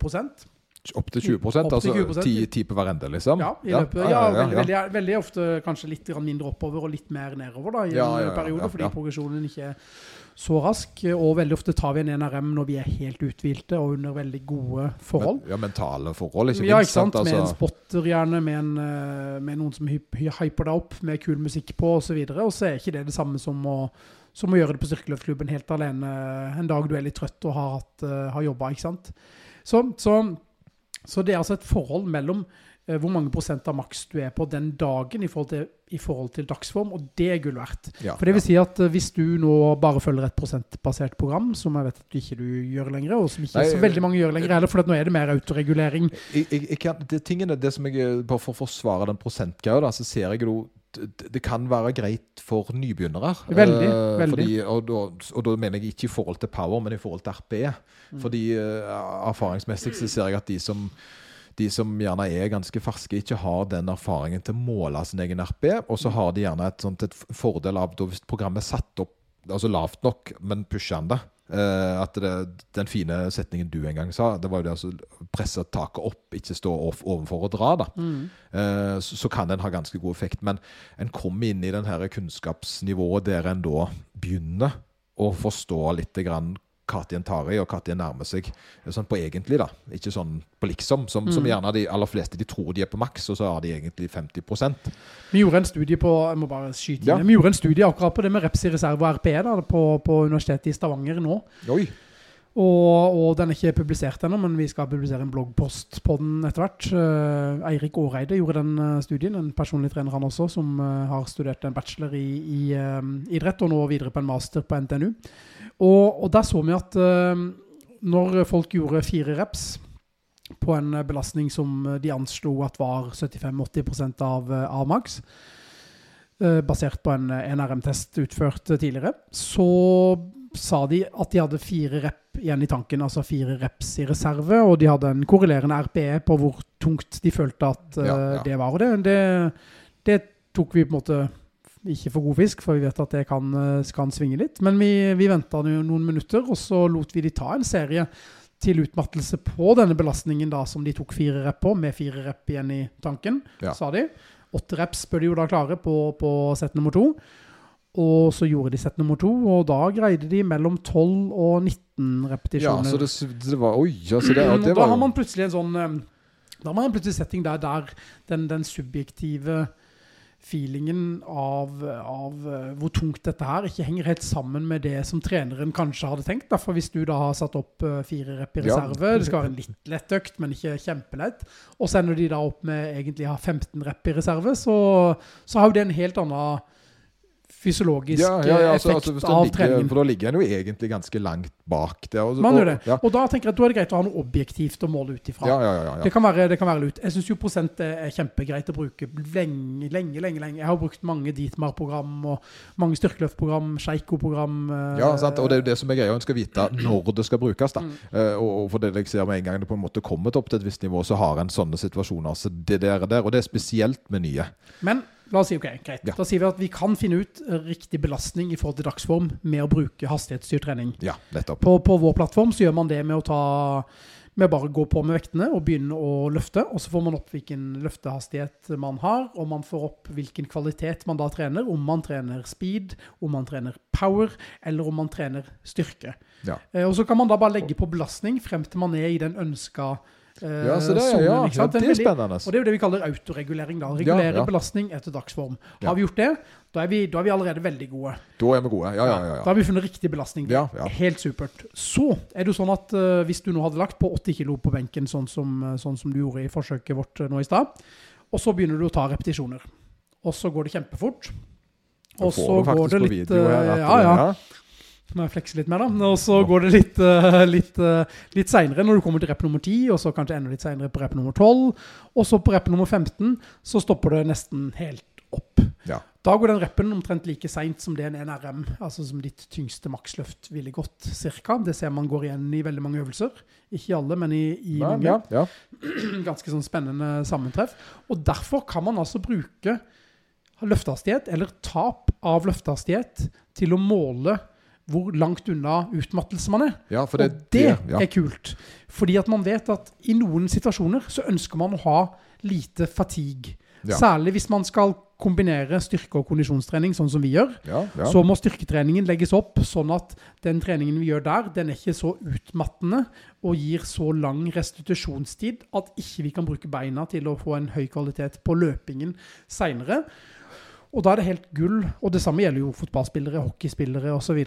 Opp til 20 Opp altså 20%, 10, 10 på hver ende, liksom? Ja, i løpet, ja, veldig, veldig, veldig ofte kanskje litt mindre oppover og litt mer nedover da, i en ja, ja, periode, ja, fordi ja. progresjonen ikke er så rask. Og veldig ofte tar vi en NRM når vi er helt uthvilte og under veldig gode forhold. Men, ja, mentale forhold, ikke minst. ja, ikke sant? Med en Altså, spotter gjerne, med, en, eh, med noen som hy- hy- hyper deg opp, med kul musikk på og så. Og så er ikke det det samme som å, som å gjøre det på styrkeløftklubben helt alene en dag du er litt trøtt og har, hatt, eh, har jobba? Så, så, så det er altså et forhold mellom hvor mange prosent av maks du er på den dagen i forhold til, i forhold til dagsform, og det er gull verdt. ja, For det vil si at eh, hvis du nå bare følger et prosentbasert program, som jeg vet at du ikke du gjør lenger, og som ikke Nei, så veldig mange gjør lenger heller, for at nå er det mer autoregulering. jeg, jeg, jeg kan, det, tingene, det som jeg, eh, bare for å forsvare den prosentgreia, så ser jeg jo det, kan være greit for nybegynnere. Veldig, Eh, veldig. Fordi, og, da, og da mener jeg ikke i forhold til power, men i forhold til RPE. Mm. Fordi eh, erfaringsmessig så ser jeg at de som de som gjerne er ganske ferske, ikke har den erfaringen til å måle sin egen RP. Og så har de gjerne et, sånt, et fordel av hvis programmet er satt opp altså lavt nok, men pushende. Uh, at det, den fine setningen du en gang sa, det var jo det å presse taket opp, ikke stå overfor og dra. da. Eh, så, så kan den ha ganske god effekt. Men en kommer inn i den her kunnskapsnivået der en da begynner å forstå litt grann når de tar i, og hva de nærmer seg. Sånn på egentlig, da. Ikke sånn på liksom. Som, som gjerne de aller fleste de tror de er på maks, og så har de egentlig 50 Vi gjorde en studie på jeg må bare skyte inn, Ja. Vi gjorde en studie akkurat på det med reps i reserve og RP da, på, på Universitetet i Stavanger nå. Oi! Og, og den er ikke publisert ennå, men vi skal publisere en bloggpost på den etter hvert. Uh, Eirik Åreide gjorde den eh, studien, en personlig trener han også, som uh, har studert en bachelor i, i uh, idrett, og nå videre på en master på NTNU. Og, og der så vi at når folk gjorde fire reps på en belastning som de anslo at var 75-80% av, av maks, basert på en, en RM-test utført tidligere, så sa de at de hadde fire rep igjen i tanken, altså fire reps i reserve, og de hadde en korrelerende RPE på hvor tungt de følte at eh, Ja, ja. det var. Og det, det, det tok vi på en måte ikke for god fisk, for vi vet at det kan, eh, kan svinge litt. Men vi, vi venta noen minutter, og så lot vi de ta en serie til utmattelse på denne belastningen da, som de tok fire rep på, med fire rep igjen i tanken, Ja. sa de. Åtte reps bør de jo da klare på, på sett nummer to. Og så gjorde de sett nummer to, og da greide de mellom 12 og 19 repetisjoner. Ja, så det, det var Oi, altså det, det var, da har man plutselig en sånn Da har man plutselig en setting der, der den, den subjektive feelingen av, av eh, hvor tungt dette her ikke henger helt sammen med det som treneren kanskje hadde tenkt. Derfor hvis du da har satt opp eh, fire rep i Ja. reserve, det skal være en litt lett økt, men ikke kjempelett, og så ender de da opp med egentlig å ha 15 rep i reserve, så, så har jo det en helt annen fysiologisk ja, ja, ja, altså, effekt altså, av ligger, treningen. For da ligger en jo egentlig ganske langt bak der. Og, Man gjør det. og- da tenker jeg at da er det greit å ha noe objektivt å måle ut ifra. ja, ja. ja, ja. Det kan være, det kan være lurt. Jeg synes jo prosent er kjempegreit å bruke lenge, lenge, lenge. lenge. Jeg har brukt mange Dietmar-program og mange styrkeløftprogram, Sheiko-program. eh, Ja, sant? og det er jo det som er greia. En skal vite når det skal brukes. da. Mm. Eh, og, og for det jeg ser med en gang det på en måte kommet opp til et visst nivå, så har en sånne situasjoner. Så det der, der, Og det er spesielt med nye. Men la oss si ok, greit. Ja. Da sier vi at vi kan finne ut riktig belastning i forhold til dagsform med å bruke hastighetsstyrt trening. Ja, nettopp. På, på vår plattform så gjør man det med å ta med å bare gå på med vektene og begynne å løfte, og så får man opp hvilken løftehastighet man har, og man får opp hvilken kvalitet man da trener, om man trener speed, om man trener power, eller om man trener styrke. Ja. Eh, og så kan man da bare legge på belastning frem til man er i den ønska eh, Ja, så det, sonen, ja, ikke ja, det er spennende. og det er jo det vi kaller autoregulering da. Regulere Ja, ja. belastning etter dagsform. Ja. Har vi gjort det, da er vi, da er vi allerede veldig gode. Da er vi gode. Ja, ja, ja. Da har vi funnet riktig belastning. Ja, ja. Helt supert. Så er det jo sånn at uh, hvis du nå hadde lagt på 80 kilo på benken, sånn som, eh, sånn som du gjorde i forsøket vårt eh, nå i stad, og så begynner du å ta repetisjoner, og så går det kjempefort, og så går det litt her eh, Ja, ja. Må jeg flekse litt mer, da. Og så går det litt, uh, litt, uh, litt seinere, når du kommer til rep nummer 10, og så kanskje enda litt seinere på rep nummer 12. Og så på rep nummer 15 så stopper det nesten helt opp. Ja. Da går den reppen omtrent like seint som det en NRM, altså som ditt tyngste maksløft ville gått, cirka. Det ser man går igjen i veldig mange øvelser. Ikke i alle, men i, i Nei, mange ja, ja. [CLEARS THROAT] ganske sånn spennende sammentreff. Og derfor kan man altså bruke løftehastighet, eller tap av løftehastighet, til å måle hvor langt unna utmattelse man er. ja, for det, og det ja. er kult. Fordi at man vet at i noen situasjoner så ønsker man å ha lite fatigue. Ja. Særlig hvis man skal kombinere styrke- og kondisjonstrening, sånn som vi gjør. Ja, ja. Så må styrketreningen legges opp sånn at den treningen vi gjør der, den er ikke så utmattende og gir så lang restitusjonstid at ikke vi kan bruke beina til å få en høy kvalitet på løpingen senere. Og da er det helt gull, og det samme gjelder jo fotballspillere, hockeyspillere osv.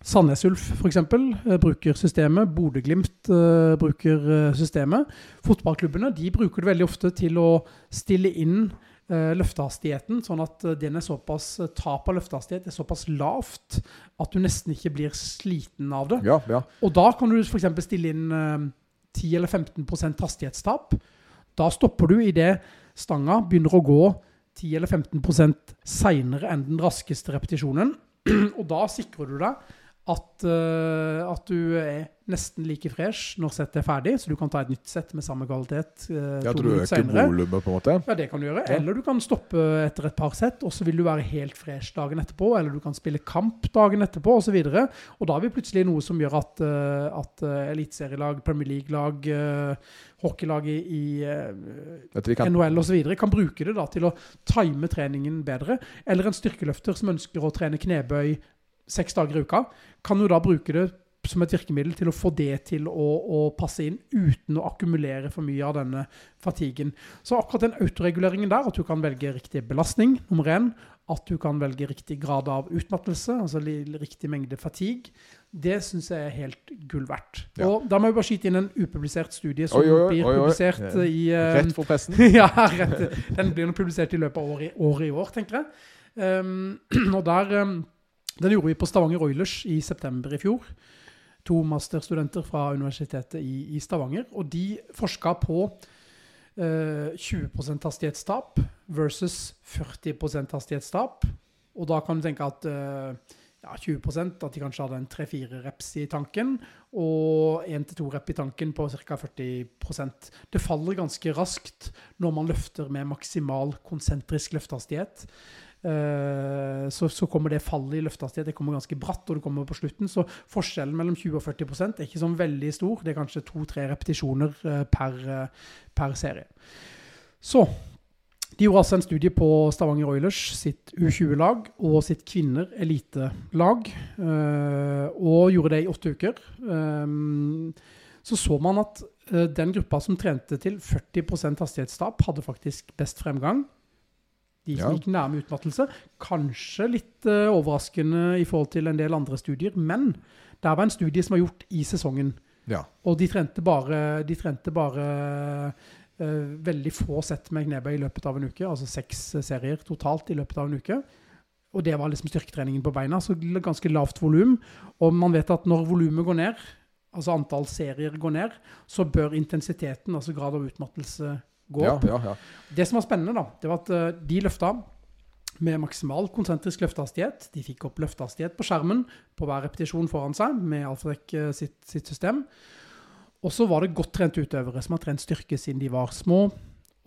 Sandnes Ulf eksempel eh, bruker systemet, Bodø-Glimt uh, bruker eh, systemet. Fotballklubbene de bruker det veldig ofte til å stille inn uh, løftehastigheten, sånn at den er såpass, tap av løftehastighet er såpass lavt at du nesten ikke blir sliten av det. ja, ja. Og da kan du eksempel stille inn uh, 10 eller 15% hastighetstap. Da stopper du i det stanga begynner å gå 10 eller 15 senere enn den raskeste repetisjonen. [CLEARS THROAT] Og da sikrer du deg at, uh, at du er nesten like fresh når settet er ferdig, så du kan ta et nytt sett med samme kvalitet uh, Ja, at du øker volumet, på en måte? Ja, det kan du gjøre. Ja. Eller du kan stoppe etter et par sett, og så vil du være helt fresh dagen etterpå. Eller du kan spille kamp dagen etterpå, osv. Og, så og da har vi plutselig noe som gjør at, uh, at uh, eliteserielag, Premier League-lag, hockeylag i, i kan... NHL osv. kan bruke det da til å time treningen bedre. Eller en styrkeløfter som ønsker å trene knebøy seks dager i uka, kan jo da bruke det som et virkemiddel til å få det til å, å, passe inn uten å akkumulere for mye av denne fatigen. Så akkurat den autoreguleringen der, at du kan velge riktig belastning, nummer én, at du kan velge riktig grad av utmattelse, altså riktig mengde fatigue, det synes jeg er helt gull verdt. Ja. Og da må jeg bare skyte inn en upublisert studie som oi, oi, oi, blir publisert i... Uh, rett for pressen. [LAUGHS] ja, rett. Den blir publisert i løpet av året, året i år, tenker jeg. Um, [CLEARS THROAT] og der... Um, den gjorde vi på Stavanger Oilers i september i fjor to masterstudenter fra universitetet i, i Stavanger, og de forsket på eh, 20% hastighetstap versus 40% hastighetstap. Og da kan du tenke at eh, ja, 20% at de kanskje hadde en 3-4 reps i tanken, og 1-2 rep i tanken på ca. 40%. Det faller ganske raskt når man løfter med maksimal konsentrisk løftehastighet. Eh, så, så, kommer det fallet i løftehastighet, det kommer ganske bratt, og det kommer på slutten. Så forskjellen mellom 20 og 40% er ikke sånn veldig stor. Det er kanskje to-tre repetisjoner eh, per, eh, per, serie. Så de gjorde altså en studie på Stavanger Oilers sitt U20-lag og sitt kvinner elitelag, og gjorde det i åtte uker. Så så man at den gruppa som trente til 40% hastighetstap, hadde faktisk best fremgang de som ja. gikk nærme utmattelse. Kanskje litt uh, overraskende i forhold til en del andre studier, men det var en studie som var gjort i sesongen. Ja. Og de trente bare, de trente bare uh, veldig få sett med knebøy i løpet av en uke, altså seks serier totalt i løpet av en uke. Og det var liksom styrketreningen på beina, så ganske lavt volum. Og man vet at når volumet går ned, altså antall serier går ned, så bør intensiteten, altså grad av utmattelse, gå opp. Ja, ja, det som var spennende da, det var at uh, de løfta med maksimal konsentrisk løftehastighet. De fikk opp løftehastighet på skjermen på hver repetisjon foran seg med Alfredek uh, sitt, sitt, system. Og så var det godt trent utøvere som har trent styrke siden de var små.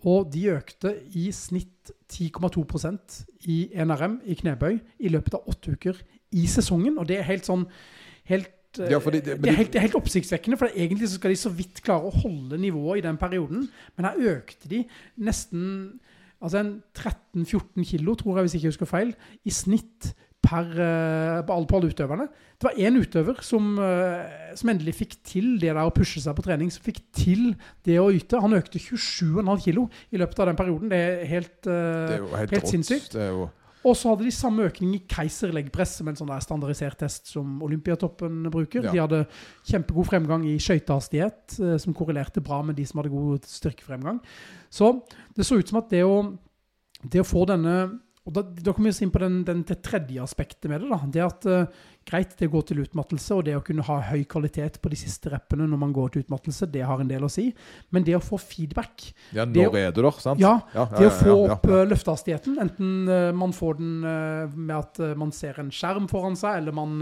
Og de økte i snitt 10,2% i NRM i knebøy i løpet av åtte uker i sesongen. Og det er helt sånn helt ja, det, det, det, er helt, det, er helt, oppsiktsvekkende, for egentlig så skal de så vidt klare å holde nivået i den perioden. Men her økte de nesten altså 13-14 kilo, tror jeg, hvis ikke jeg husker feil, i snitt per, uh, på, alle, på, alle, utøverne. Det var en utøver som, uh, som, endelig fikk til det der å pushe seg på trening, som fikk til det å yte. Han økte 27,5 kilo i løpet av den perioden. Det er helt, er helt, helt sinnssykt. Det er jo og så hadde de samme økning i keiserleggpress som en sånn standardisert test som Olympiatoppen bruker. Ja. De hadde kjempegod fremgang i skøytehastighet, eh, som korrelerte bra med de som hadde god styrkefremgang. Så det så ut som at det å, det å få denne og da, da kommer vi inn på den, den, det tredje aspektet med det. da. Det at uh, greit, det går til utmattelse, og det å kunne ha høy kvalitet på de siste reppene når man går til utmattelse, det har en del å si. Men det å få feedback Ja, når er du der, sant? Ja, ja, ja det å få opp uh, løftehastigheten. Enten uh, man får den med at man ser en skjerm foran seg, eller man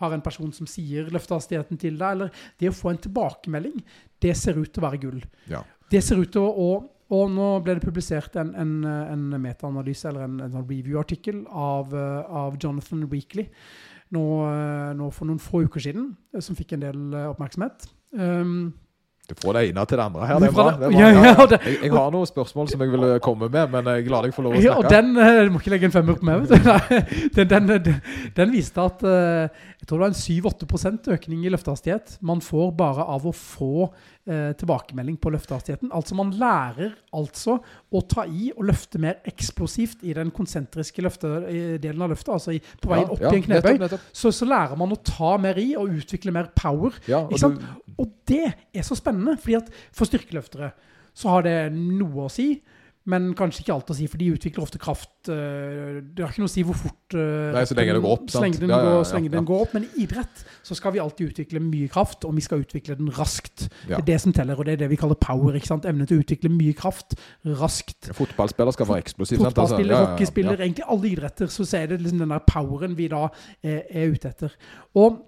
har en person som sier løftehastigheten til deg, eller det å få en tilbakemelding, det ser ut til å være gull. Ja. Det ser ut til å, å og nå ble det publisert en, en, en metaanalyse, eller en, en sånn review-artikkel av, eh, av, Jonathan Weekly nå, eh, nå, for noen få uker siden, eh, som fikk en del oppmerksomhet. Um, du får det ene til det andre her. Det er bra. Det er bra. Ja, ja, det, Jeg, jeg, har noen spørsmål som jeg vil komme med, men jeg er glad jeg får lov å snakke. Ja, og den, du må ikke legge en femmer på meg, [LAUGHS] den, den, den, den, viste at jeg tror det var en 7-8% økning i løftehastighet. Man får bare av å få eh, tilbakemelding på løftehastigheten. Altså man lærer altså å ta i og løfte mer eksplosivt i den konsentriske løfte, delen av løftet, altså i, på veien opp ja, i en knebøy. Nettopp, nettopp. Så, så, lærer man å ta mer i og utvikle mer power. Ja, og, du... og, det er så spennende, fordi at for styrkeløftere så har det noe å si. Men kanskje ikke alt å si, for de utvikler ofte kraft. Eh, det har ikke noe å si hvor fort eh, Nei, så lenge det går opp, så lenge den, ja, går, ja, lenge den går opp. Men i idrett så skal vi alltid utvikle mye kraft, og vi skal utvikle den raskt. Det er det som teller, og det er det vi kaller power. ikke sant? Evne til å utvikle mye kraft raskt. fotballspiller skal være eksplosiv. Fotballspiller, altså. hockeyspiller, egentlig alle idretter, så er det liksom den der poweren vi da er, er ute etter. Og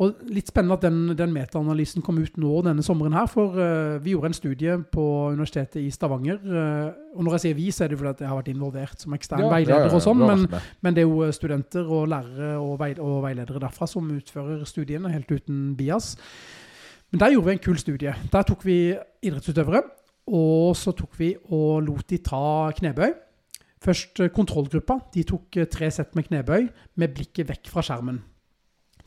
Og litt spennende at den, den metaanalysen kom ut nå denne sommeren her, for uh, vi gjorde en studie på Universitetet i Stavanger. Uh, og når jeg sier vi, så er det fordi jeg har vært involvert som ekstern veileder og sånn, du har men, men det er jo studenter og lærere og, vei, og veiledere derfra som utfører studiene helt uten bias. Men der gjorde vi en kul studie. Der tok vi idrettsutøvere, og så tok vi og lot de ta knebøy. Først eh, kontrollgruppa. De tok tre sett med knebøy med blikket vekk fra skjermen.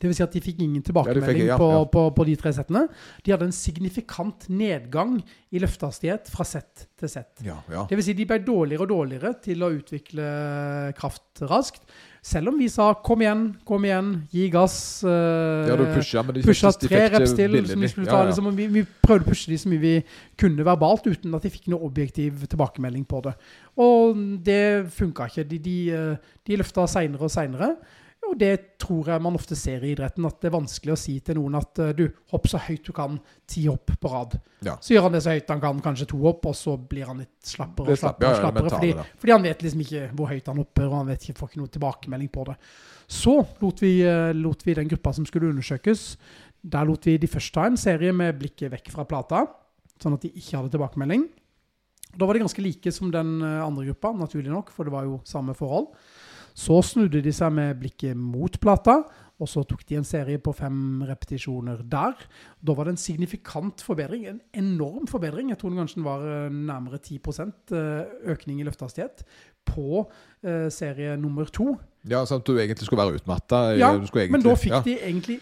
Det vil si at de fikk ingen tilbakemelding ja, på, ja. På, på de tre settene. De hadde en signifikant nedgang i løftehastighet fra sett til sett. Ja, ja. Det vil si de ble dårligere og dårligere til å utvikle kraft raskt. Selv om vi sa kom igjen, kom igjen, gi gass. eh, ja, du pusha, men de pusha de tre reps til. Ja, ja. liksom, vi, vi prøvde å pushe de så mye vi kunne verbalt, uten at de fikk noe objektiv tilbakemelding på det. Og det funka ikke. De, de, eh, de løfta seinere og seinere. Og det tror jeg man ofte ser i idretten, at det er vanskelig å si til noen at eh, du, hopp så høyt du kan, ti hopp på rad. Ja. Så gjør han det så høyt han kan, kanskje to hopp, og så blir han litt slappere og slapp- slappere. ja, slappere mentale, fordi, fordi han vet liksom ikke hvor høyt han hopper, og han vet ikke, får ikke noe tilbakemelding på det. Så lot vi, eh, lot vi den gruppa som skulle undersøkes, der lot vi de først ta en serie med blikket vekk fra plata, sånn at de ikke hadde tilbakemelding. Da var de ganske like som den eh, andre gruppa, naturlig nok, for det var jo samme forhold. Så snudde de seg med blikket mot plata, og så tok de en serie på fem repetisjoner der. Da var det en signifikant forbedring, en enorm forbedring. Jeg tror den kanskje var eh, nærmere 10 eh, økning i løftehastighet på eh, serie nummer to. Ja, sånn at du egentlig skulle være utmatta. Ja, egentlig, Men da fikk ja. de egentlig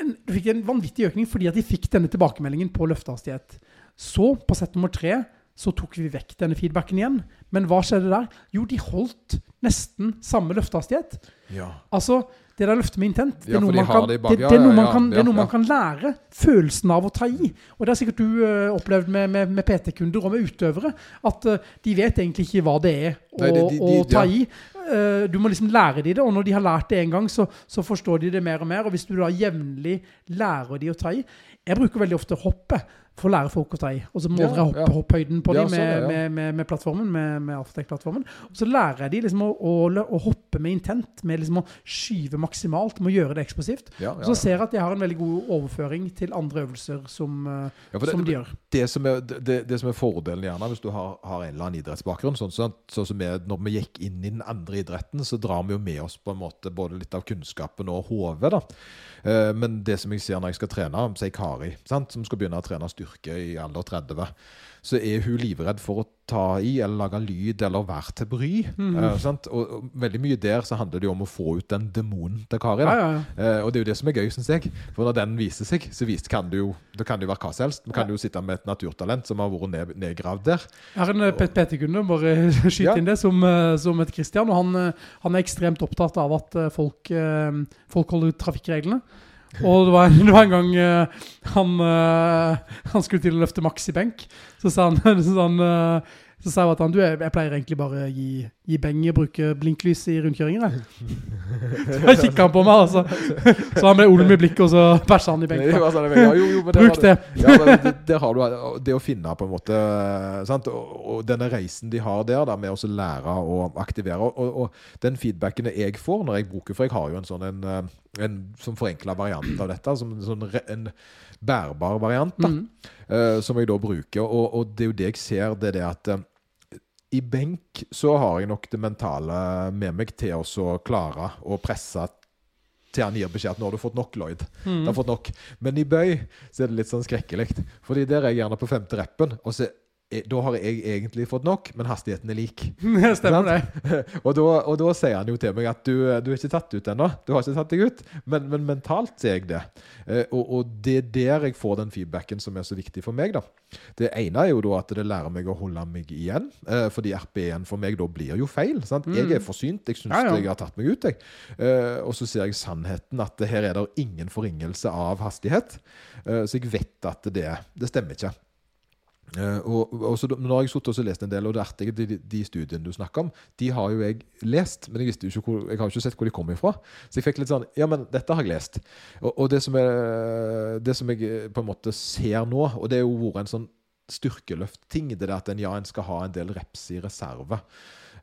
en, de fikk en vanvittig økning fordi at de fikk denne tilbakemeldingen på løftehastighet. Så, på sett nummer tre, så tok vi vekk denne feedbacken igjen. Men hva skjedde der? Jo, de holdt nesten samme løftehastighet. Ja. Altså, det der løftet med intent, det er noe, man kan, det i det, bak- det er noe man kan, det er noe man kan lære. Følelsen av å ta i. Og det har sikkert du uh, opplevd med, med, med PT-kunder og med utøvere, at uh, de vet egentlig ikke hva det er Nei, de- de- å ta i. Eh, du må liksom lære de det, og når de har lært det en gang, så, så forstår de det mer og mer. Og hvis du da jevnlig lærer de å ta i Jeg bruker veldig ofte hoppet for å lære folk å ta i. Og så måler jeg hoppe ja. hopphøyden på Ja, dem sånn, med, ja. med, med, med plattformen, med, med Alphatec-plattformen. Og så lærer jeg de liksom å, å, å hoppe med intent, med liksom å skyve maksimalt, med å gjøre det eksplosivt. Ja, så ser jeg at jeg har en veldig god overføring til andre øvelser som, eh, det- som de gjør. det som, er, det, det som er fordelen gjerne hvis du har, har en eller annen idrettsbakgrunn, sånn, sånn, sånn som vi, når vi gikk inn i den andre idretten, så drar vi jo med oss på en måte både litt av kunnskapen og hodet. Eh, men det som jeg ser når jeg skal trene, si Kari, sant, som skal begynne å trene styrke i alder 30, så er hun livredd for å ta i eller lage lyd eller være til bry. Mm. Uh, sant? Og, og veldig mye der så handler det jo om å få ut den demonen til Kari. Ja, ja, ja. uh, og det er jo det som er gøy, syns jeg. For når den viser seg, så vis, kan det jo det kan jo være hva som helst. Vi kan jo sitte med et naturtalent som har vært ned, nedgravd der. Jeg har en eh, PT-kunde, bare [LAUGHS] skyte inn det, som, som heter Christian. Og han, han er ekstremt opptatt av at folk, folk holder trafikkreglene. Og det var, [LAUGHS] det var en gang uh, han, uh, han skulle til å løfte maks i benk. Så sa han, [LAUGHS] så sa han eh, så sa jeg at han, du, jeg, pleier egentlig bare å gi, gi og bruke blinklys i rundkjøringer. jeg.» [LAUGHS] Så kikka han på meg, altså. Så han ble olm i blikket, og så bæsja han i Det benken. var ja, jo, jo, men Bruk det. Ja, det, har du det å finne på en måte sant? Og, og denne reisen de har der da, med å lære å aktivere. Og, og, den feedbacken jeg får når jeg bruker For jeg har jo en sånn en, en, en en forenkla variant av dette. Som en, sånn, en bærbar variant da, Mm. uh, som jeg da bruker. Og, og det er jo det jeg ser, det er det at uh, i benk så har jeg nok det mentale med meg til å klare å presse til han gir beskjed at nå har du fått nok, Lloyd. Mm. Du har fått nok. Men i bøy så er det litt sånn skrekkelig. Fordi der er jeg gjerne på femte reppen, og så da har jeg egentlig fått nok, men hastigheten er lik. [LAUGHS] Stemmer det. [LAUGHS] Og da, og da sier han jo til meg at du, du er ikke tatt ut ennå. Du har ikke tatt deg ut. Men, men mentalt ser jeg det. Eh, og, og det er der jeg får den feedbacken som er så viktig for meg. da. Det ene er jo da at det lærer meg å holde meg igjen. Eh, fordi RP1 for meg da blir jo feil. sant? Jeg er forsynt. Jeg syns Ja, ja. jeg har tatt meg ut. jeg. Eh, og så ser jeg sannheten at her er det ingen forringelse av hastighet. Eh, så jeg vet at det, det stemmer ikke. Eh, og, og så, nå har jeg suttet og lest en del, og det er de, de studiene du snakker om, de har jo jeg lest, men jeg, ikke hvor, jeg har jo ikke sett hvor de kom ifra. Så jeg fikk litt sånn Ja, men dette har jeg lest. Og, og det, som er, det som jeg eh, på en måte ser nå, og det er jo vært en sånn styrkeløftting, det der at en, ja, en skal ha en del reps i reserve.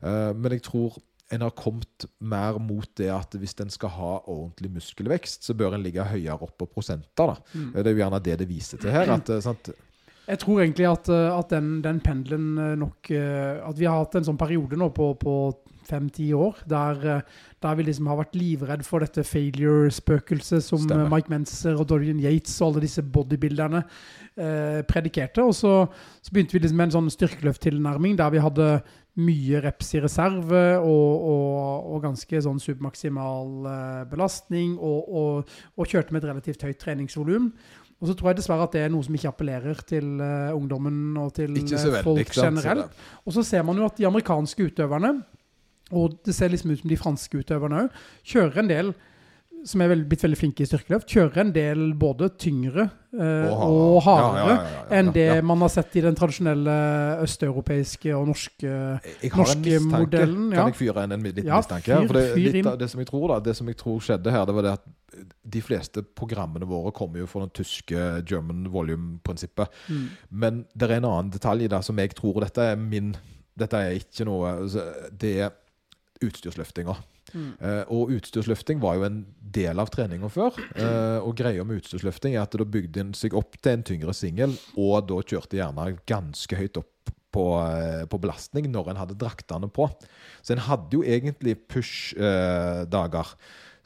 Eh, men jeg tror en har kommet mer mot det at hvis en skal ha ordentlig muskelvekst, så bør en ligge høyere opp på prosenter. da. Mm. Det er jo gjerne det det viser til her. at, sant? Jeg tror egentlig at, eh, at den, den pendelen eh, nok eh, At vi har hatt en sånn periode nå på, på fem-ti år der, der vi liksom har vært livredd for dette failure-spøkelset som Stemmer. Mike Menser og Dorian Yates og alle disse bodybuilderne eh, predikerte. Og så, så begynte vi liksom med en sånn styrkeløfttilnærming der vi hadde mye reps i reserve og, og, og ganske sånn submaksimal eh, belastning og, og, og kjørte med et relativt høyt treningsvolum. Og så tror jeg dessverre at det er noe som ikke appellerer til uh, ungdommen og til eh, veldig. folk generelt. Og så ser man jo at de amerikanske utøverne, og det ser liksom ut som de franske utøverne òg, kjører en del som er veld, blitt veldig flinke i styrkeløft, kjører en del både tyngre eh, og hardere Ja, ja, enn det man har sett i den tradisjonelle østeuropeiske og norske Jeg har norske en modellen, ja. Kan jeg fyre inn en liten Ja, mistanke? fyr- det, fyr litt inn. det som jeg tror da, det som jeg tror skjedde her, det var det at de fleste programmene våre kommer jo fra den tyske German volume-prinsippet. Mm. Men det er en annen detalj der som jeg tror Dette er min Dette er ikke noe altså, Det er utstyrsløftinga. Mm. Eh, og utstyrsløfting var jo en del av treninga før. Uh, og greia med utstyrsløfting er at da bygde en seg opp til en tyngre singel, og da kjørte gjerne ganske høyt opp på, uh, på belastning når en hadde draktene på. Så en hadde jo egentlig push-dager.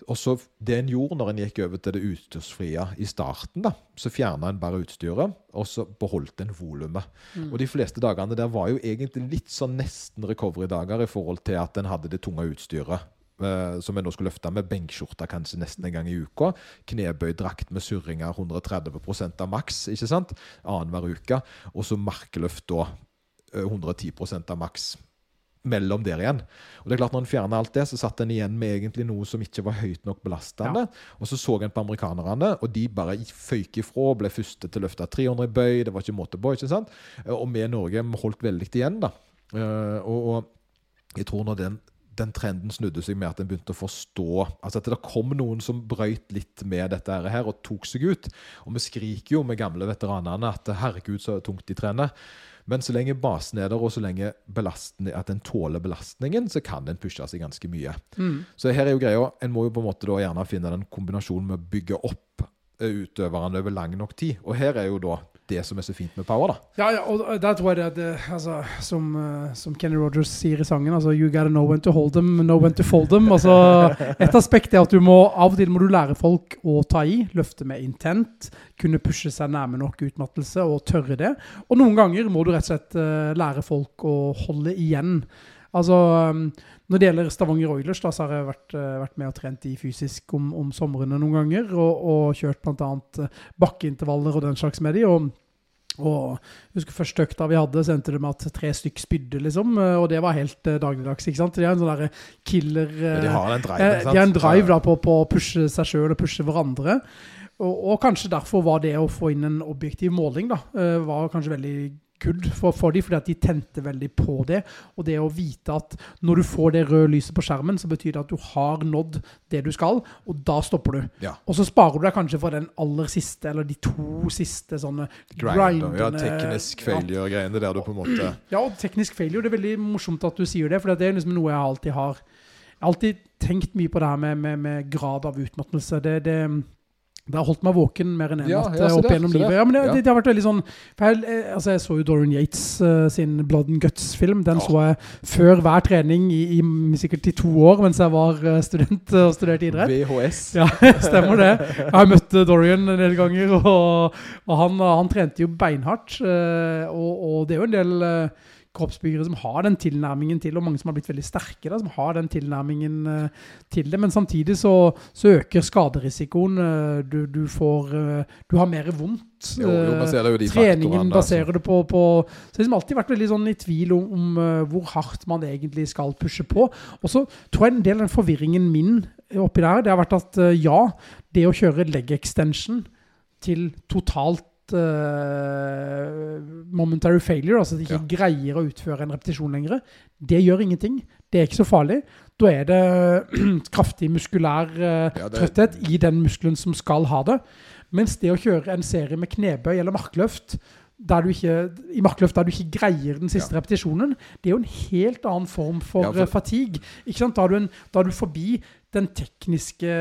og så Det en gjorde når en gikk over til det utstyrsfrie i starten, da, så fjerna en bare utstyret, og så beholdt en volumet. Mm. Og de fleste dagene der var jo egentlig litt sånn nesten recovery-dager i forhold til at en hadde det tunge utstyret. Eh, som jeg nå skulle løfte med benkskjorte kanskje nesten en gang i uka. Knebøydrakt med surringer 130% av maks, ikke sant? annenhver uke. Og så markløft da eh, 110% av maks mellom der igjen. Og det er klart Når en fjerner alt det, så satt en igjen med egentlig noe som ikke var høyt nok belastende. Og så så en på amerikanerne, og de bare føyk ifra ble første til å løfte 300 i bøy. Det var ikke måte på. ikke sant? Eh, Og vi i Norge holdt veldig igjen. da. Eh, Og, og jeg tror når den, den trenden snudde seg med at en begynte å forstå altså At det kom noen som brøyt litt med dette her og tok seg ut. Og vi skriker jo med gamle veteranene at herregud, så tungt de trener. Men så lenge basen er der, og så lenge at en tåler belastningen, så kan en pushe seg ganske mye. Mm. Så her er jo greia, en må jo på en måte da gjerne finne den kombinasjonen med å bygge opp eh, utøverne over lang nok tid. Og her er jo da det som er så fint med power, da. Ja, ja, og der tror jeg det det, altså, som, eh, som Kenny Rogers sier i sangen, altså You gotta know when to hold them, know when to fold them. Altså, et aspekt er at du må av og til må du lære folk å ta i, løfte med intent, kunne pushe seg nærme nok utmattelse og tørre det. Og noen ganger må du rett og slett eh, lære folk å holde igjen. Altså, um, Når det gjelder Stavanger Oilers, da, så har jeg vært, eh, vært med og trent de fysisk om, om somrene noen ganger, og, og kjørt bl.a. bakkeintervaller og den slags med de, og og jeg husker første økta vi hadde, så endte det med at tre stykk spydde, liksom. eh, Og det var helt eh, dagligdags. ikke sant? De har en sånn derre killer Ja, de eh, har en drive. eh, ikke sant? De har en drive da på, på å pushe seg sjøl og pushe hverandre. Og, og kanskje derfor var det å få inn en objektiv måling da, eh, var kanskje veldig good for, for dem, fordi at de tente veldig på det. Og det å vite at når du får det røde lyset på skjermen, så betyr det at du har nådd det du skal, og da stopper du. Ja. Og så sparer du deg kanskje for den aller siste, eller de to siste sånne grindene. ja, teknisk failure-greiene der du på en måte [CLEARS THROAT] Ja, og teknisk failure, det er veldig morsomt at du sier det, for det er liksom noe jeg alltid har Jeg har alltid tenkt mye på det her med, med, med grad av utmattelse. Det, det, det har holdt meg våken mer enn en Ja, natt ja, opp igjennom gjennom livet. Ja, men det, det, det har vært veldig sånn jeg, eh, altså jeg så jo Dorian Yates uh, sin Blood and Guts-film. Den så jeg før hver trening i, i sikkert i to år mens jeg var eh, student og studerte idrett. VHS. Ja, [LAUGHS] stemmer det. Jeg har møtt Dorian en del ganger, og, og han, han trente jo beinhardt. Uh, Og, og det er jo en del eh, kroppsbyggere som har den tilnærmingen til, og mange som har blitt veldig sterke, da, som har den tilnærmingen uh, til det. Men samtidig så, så øker skaderisikoen. Uh, Du, du får uh, Du har mer vondt. Jo, jo, baserer Treningen baserer det på, på Så det har liksom alltid vært veldig sånn i tvil om, om hvor hardt man egentlig skal pushe på. Og så tror jeg en del av den forvirringen min oppi der, det har vært at ja, det å kjøre leg extension til totalt eh, momentary failure, altså at de ikke greier å utføre en repetisjon lenger, det gjør ingenting. Det er ikke så farlig. Da er det [CLEARS THROAT] kraftig muskulær uh, Ja, det- trøtthet i den muskelen som skal ha det. Mens det å kjøre en serie med knebøy eller markløft, der du ikke, i markløft der du ikke greier den siste repetisjonen, det er jo en helt annen form for, Ja, for- eh, fatigue. Da er, du en, da er du forbi den tekniske,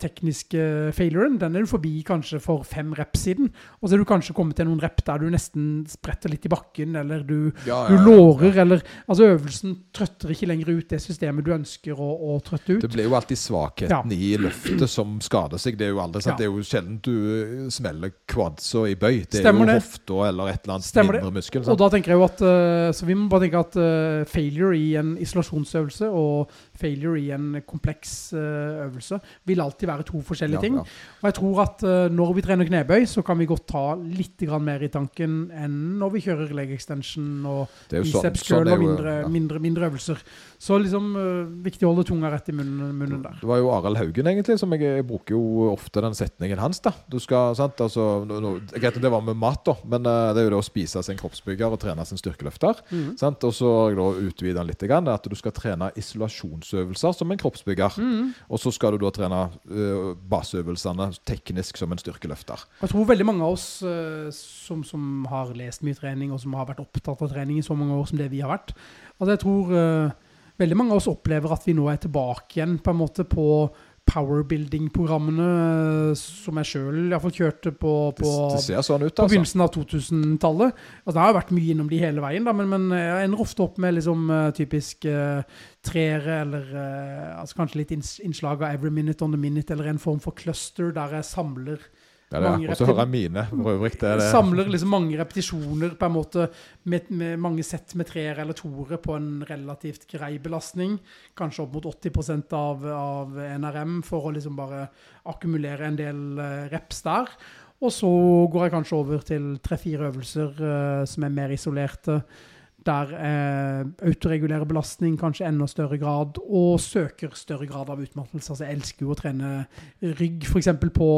tekniske failuren. Den er du forbi kanskje for fem reps siden. Og så er du kanskje kommet til noen rep der du nesten spretter litt i bakken, eller du, Ja, du ja, du lårer, eller Altså, øvelsen trøtter ikke lenger ut det systemet du ønsker å, å trøtte ut. Det blir jo alltid svakheten i løftet som skader seg. Det er jo aldri sant? Det er jo sjelden du smeller quadsa i bøy. Det er Stemmer jo hofta eller et eller annet Stemmer mindre muskel. Og da tenker jeg jo at eh, Så vi må bare tenke at eh, failure i en isolasjonsøvelse og failure i en kompleks eh, øvelse vil alltid være to forskjellige ting. ja. Og jeg tror at eh, når vi trener knebøy, så kan vi godt ta litt mer i tanken enn når vi kjører leg extension og sånn, biceps sånn curl er og mindre, mindre, mindre øvelser. Så liksom uh, viktig å holde tunga rett i munnen, munnen der. Det var jo Arild Haugen, egentlig, som jeg, jeg bruker jo ofte den setningen hans. da Du skal, sant, altså no, no, Greit, det var med mat, da, men uh, det er jo det å spise sin kroppsbygger og trene sin styrkeløfter. Mm. Sant? Og så da utvida den litt, grann, at du skal trene isolasjonsøvelser som en kroppsbygger. Mm. Og så skal du da trene uh, baseøvelsene teknisk som en styrkeløfter. Jeg tror veldig mange av oss uh, som, som har lest mye trening, og som har vært opptatt av trening i så mange år som det vi har vært, altså jeg tror eh, veldig mange av oss opplever at vi nå er tilbake igjen på en måte på powerbuilding-programmene eh, som jeg sjøl iallfall kjørte på, på, det det sånn ut, på altså. begynnelsen av 2000-tallet. Altså, jeg har vært mye innom de hele veien, da, men, men jeg ender ofte opp med liksom, eh, typisk uh, treere, eller uh, altså, kanskje litt innslag av every minute on the minute, eller en form for cluster der jeg samler Ja, det er mange så hører jeg mine for øvrig. Det det. Samler liksom mange repetisjoner på en måte med, med mange sett med treere eller toere på en relativt grei belastning. Kanskje opp mot 80% av, av NRM for å liksom bare akkumulere en del eh, reps der. Og så går jeg kanskje over til tre-fire øvelser uh, som er mer isolerte. Der eh, autoregulerer belastning kanskje enda større grad, og søker større grad av utmattelse. Altså, jeg elsker jo å trene rygg, f.eks. på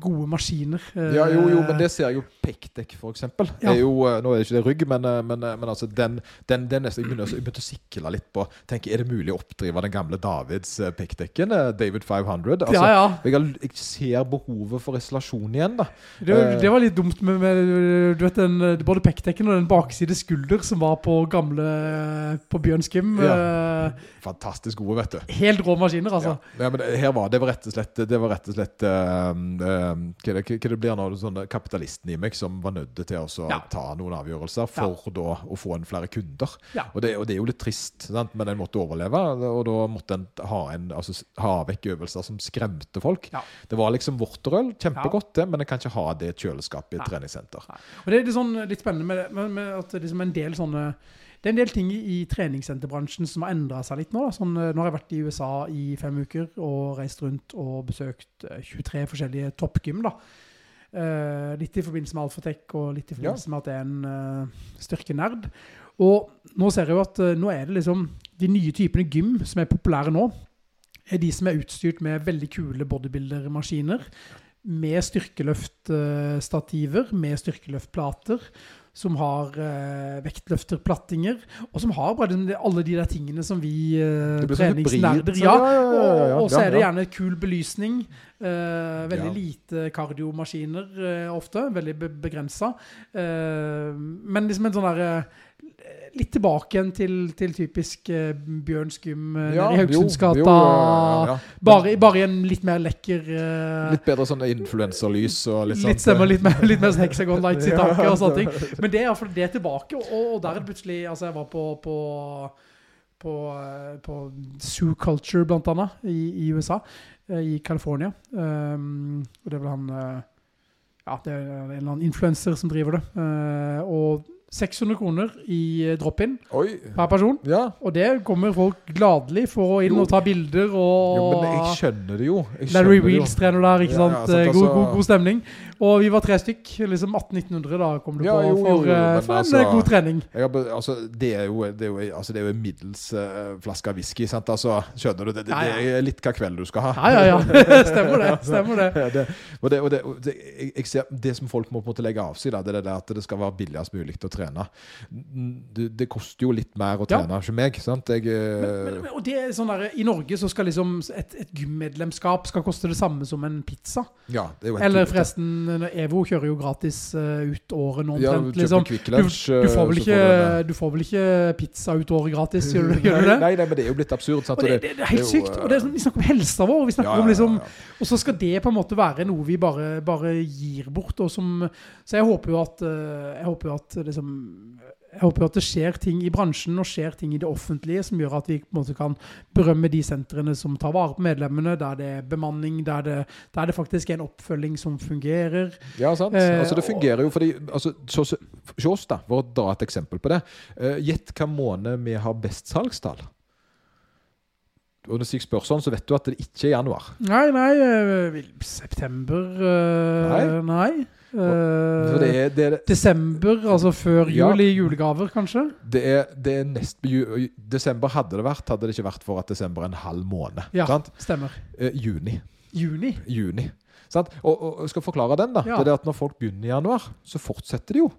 gode maskiner. eh, Ja, jo, jo, men det ser jeg jo Pekdek, for eksempel. Ja. Er jo, eh, nå er det ikke det rygg, men, eh, men, eh, men altså, den, den, den jeg, begynte å sikle litt på tenker, Er det mulig å oppdrive den gamle Davids eh, Pekdekken? eh, David 500? Altså, ja, ja. Jeg, har, jeg ser behovet for isolasjon igjen, da. Det, Eh. det var litt dumt med, med du vet, den, både Pekdekken og den bakside skulder som var på gamle på Bjørn Skim. Ja. Fantastisk gode, vet du. Helt rå maskiner, altså. Ja. men her var det var rett og slett Det var rett og slett eh, eh, hva, det, hva det blir nå, sånn kapitalisten i meg som var nødt til å Ja. ta noen avgjørelser for da å få en flere kunder. Ja. Og, det, og det er jo litt trist, sant? men en måtte overleve, og da måtte en ha, en, altså, ha vekk øvelser som skremte folk. Ja. Det var liksom vorterøl, kjempegodt det, men en kan ikke ha det i et kjøleskap i et treningssenter. Og det er litt, sånn, litt spennende med, det, med, med at liksom en del sånne det er en del ting i treningssenterbransjen som har endra seg litt nå. Sånn, eh, nå har jeg vært i USA i fem uker og reist rundt og besøkt eh, 23 forskjellige toppgym. da. Eh, litt i forbindelse med Alphatech og litt i forbindelse med at jeg er en uh, styrkenerd. Og nå ser jeg jo at uh, nå er det liksom de nye typene gym som er populære nå, er de som er utstyrt med veldig kule bodybuilder-maskiner. Med styrkeløftstativer, med styrkeløftplater, som har eh, vektløfterplattinger, og som har bare liksom alle de der tingene som vi eh, sånn treningsnerder ja. Og, og så er det gjerne kul belysning. eh, veldig Ja. lite kardiomaskiner eh, ofte. Veldig be begrensa. Eh, men liksom en sånn derre Litt tilbake igjen til, til typisk uh, Bjørn Skum uh, Ja, i Haugesundsgata. ja, ja. Bare, bare i en litt mer lekker uh, Litt bedre sånn influenserlys og litt sånn Litt stemmer, litt mer, litt mer Hexagon Lights [LAUGHS] i taket og sånne ting. Men det er iallfall det er tilbake, og, og der er det plutselig Altså, jeg var på på, på, på Zoo Culture, blant annet, i, i USA, i California. Um, og det er vel han Ja, det er en eller annen influenser som driver det. Uh, og 600 kroner i eh, drop-in per person. Ja. Og det kommer folk gladelig for å inn Jo. og ta bilder og Jo, men jeg skjønner det jo. Jeg Larry skjønner. Wheels trener der, ikke Ja, sant? ja, Eh, god, altså- god, god stemning. Og vi var tre stykk, liksom 1800-1900 da kom du på jo, for, jo, eh, for en altså- god trening. Jeg altså, det er jo, det er jo, altså, det er jo en middels uh, flaske whisky, sant? Altså, skjønner du? Det, det, det er litt hva kveld du skal ha. Ja, ja, ja. [LAUGHS] stemmer det. Stemmer det. Og det, og det, og det jeg, jeg ser, det som folk må på en måte legge av seg, da, det er det at det skal være billigst mulig å trene trene. Det, det koster jo litt mer å Ja. trene ikke meg. sant? Jeg, eh, Men, men, og det er sånn der, I Norge så skal liksom et, et gymmedlemskap skal koste det samme som en pizza. ja, det er jo helt Eller forresten, Evo kjører jo gratis eh, ut året nå Ja, omtrent. Ja, liksom. Du, du, får vel ikke, får du får vel ikke pizza ut året gratis, gjør du, [LAUGHS] gjør du det? nei, nei, men det er jo blitt absurd. sant? Og det, det, det er helt sykt. Og det er sånn, vi snakker om helsa vår. Vi snakker Ja, ja, om liksom ja, ja. Og så skal det på en måte være noe vi bare, bare gir bort. Og som, så jeg håper jo at, eh, jeg håper jo at liksom, jeg håper at det skjer ting i bransjen og skjer ting i det offentlige som gjør at vi på en måte kan berømme de sentrene som tar vare på medlemmene, der det er bemanning, der det, der det faktisk er en oppfølging som fungerer. Ja, sant. Eh, altså, det fungerer jo fordi altså, så, så, Se oss, da, for å dra et eksempel på det. Eh, Gjett hvilken måned vi har best salgstall. Og hvis jeg spør sånn, så vet du at det ikke er januar. Nei, nei eh, September Nei. Nei. Eh, For det er, det er, Desember, altså før jul, i julegaver, kanskje? det er, det er nest, Desember hadde det vært, hadde det ikke vært for at desember er en halv måned. Ja, Sant? stemmer. Uh, juni. Juni. juni. Sant? Og, og skal forklare den. da Ja. Det er at Når folk begynner i januar, så fortsetter de jo.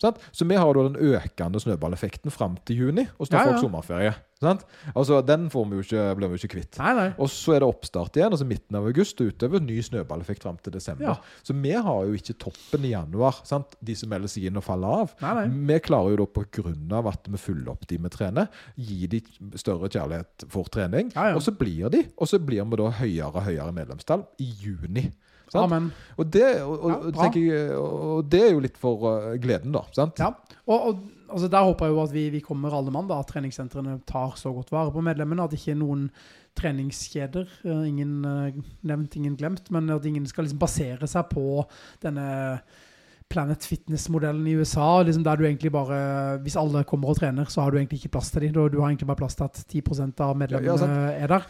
Sant? Så vi har da den økende snøballeffekten fram til juni, og så tar Ja, folk sommerferie. Sant? Altså, Den får vi jo ikke, blir vi jo ikke kvitt. Nei, nei. Og så er det oppstart igjen, altså midten av august, og utover ny snøballeffekt fram til desember. Ja. Så vi har jo ikke toppen i januar, sant? de som melder seg inn og faller av. Nei. Vi klarer jo da på grunn av at vi følger opp de vi trener, gi de større kjærlighet for trening, Ja, ja. og så blir de, og så blir vi da høyere og høyere medlemstall i juni. Og, det, og, og, jeg, og det er jo litt for uh, gleden, da. Sant? Ja. Og altså, der håper jeg jo at vi, vi kommer alle mann, da, at treningssentrene tar så godt vare på medlemmene, at ikke noen treningskjeder, eh, ingen eh, nevnt, ingen glemt, men at ingen skal liksom basere seg på denne Planet Fitness-modellen i USA, liksom der du egentlig bare, hvis alle kommer og trener, så har du egentlig ikke plass til dem. Du har egentlig bare plass til at 10% av medlemmene Ja, er der.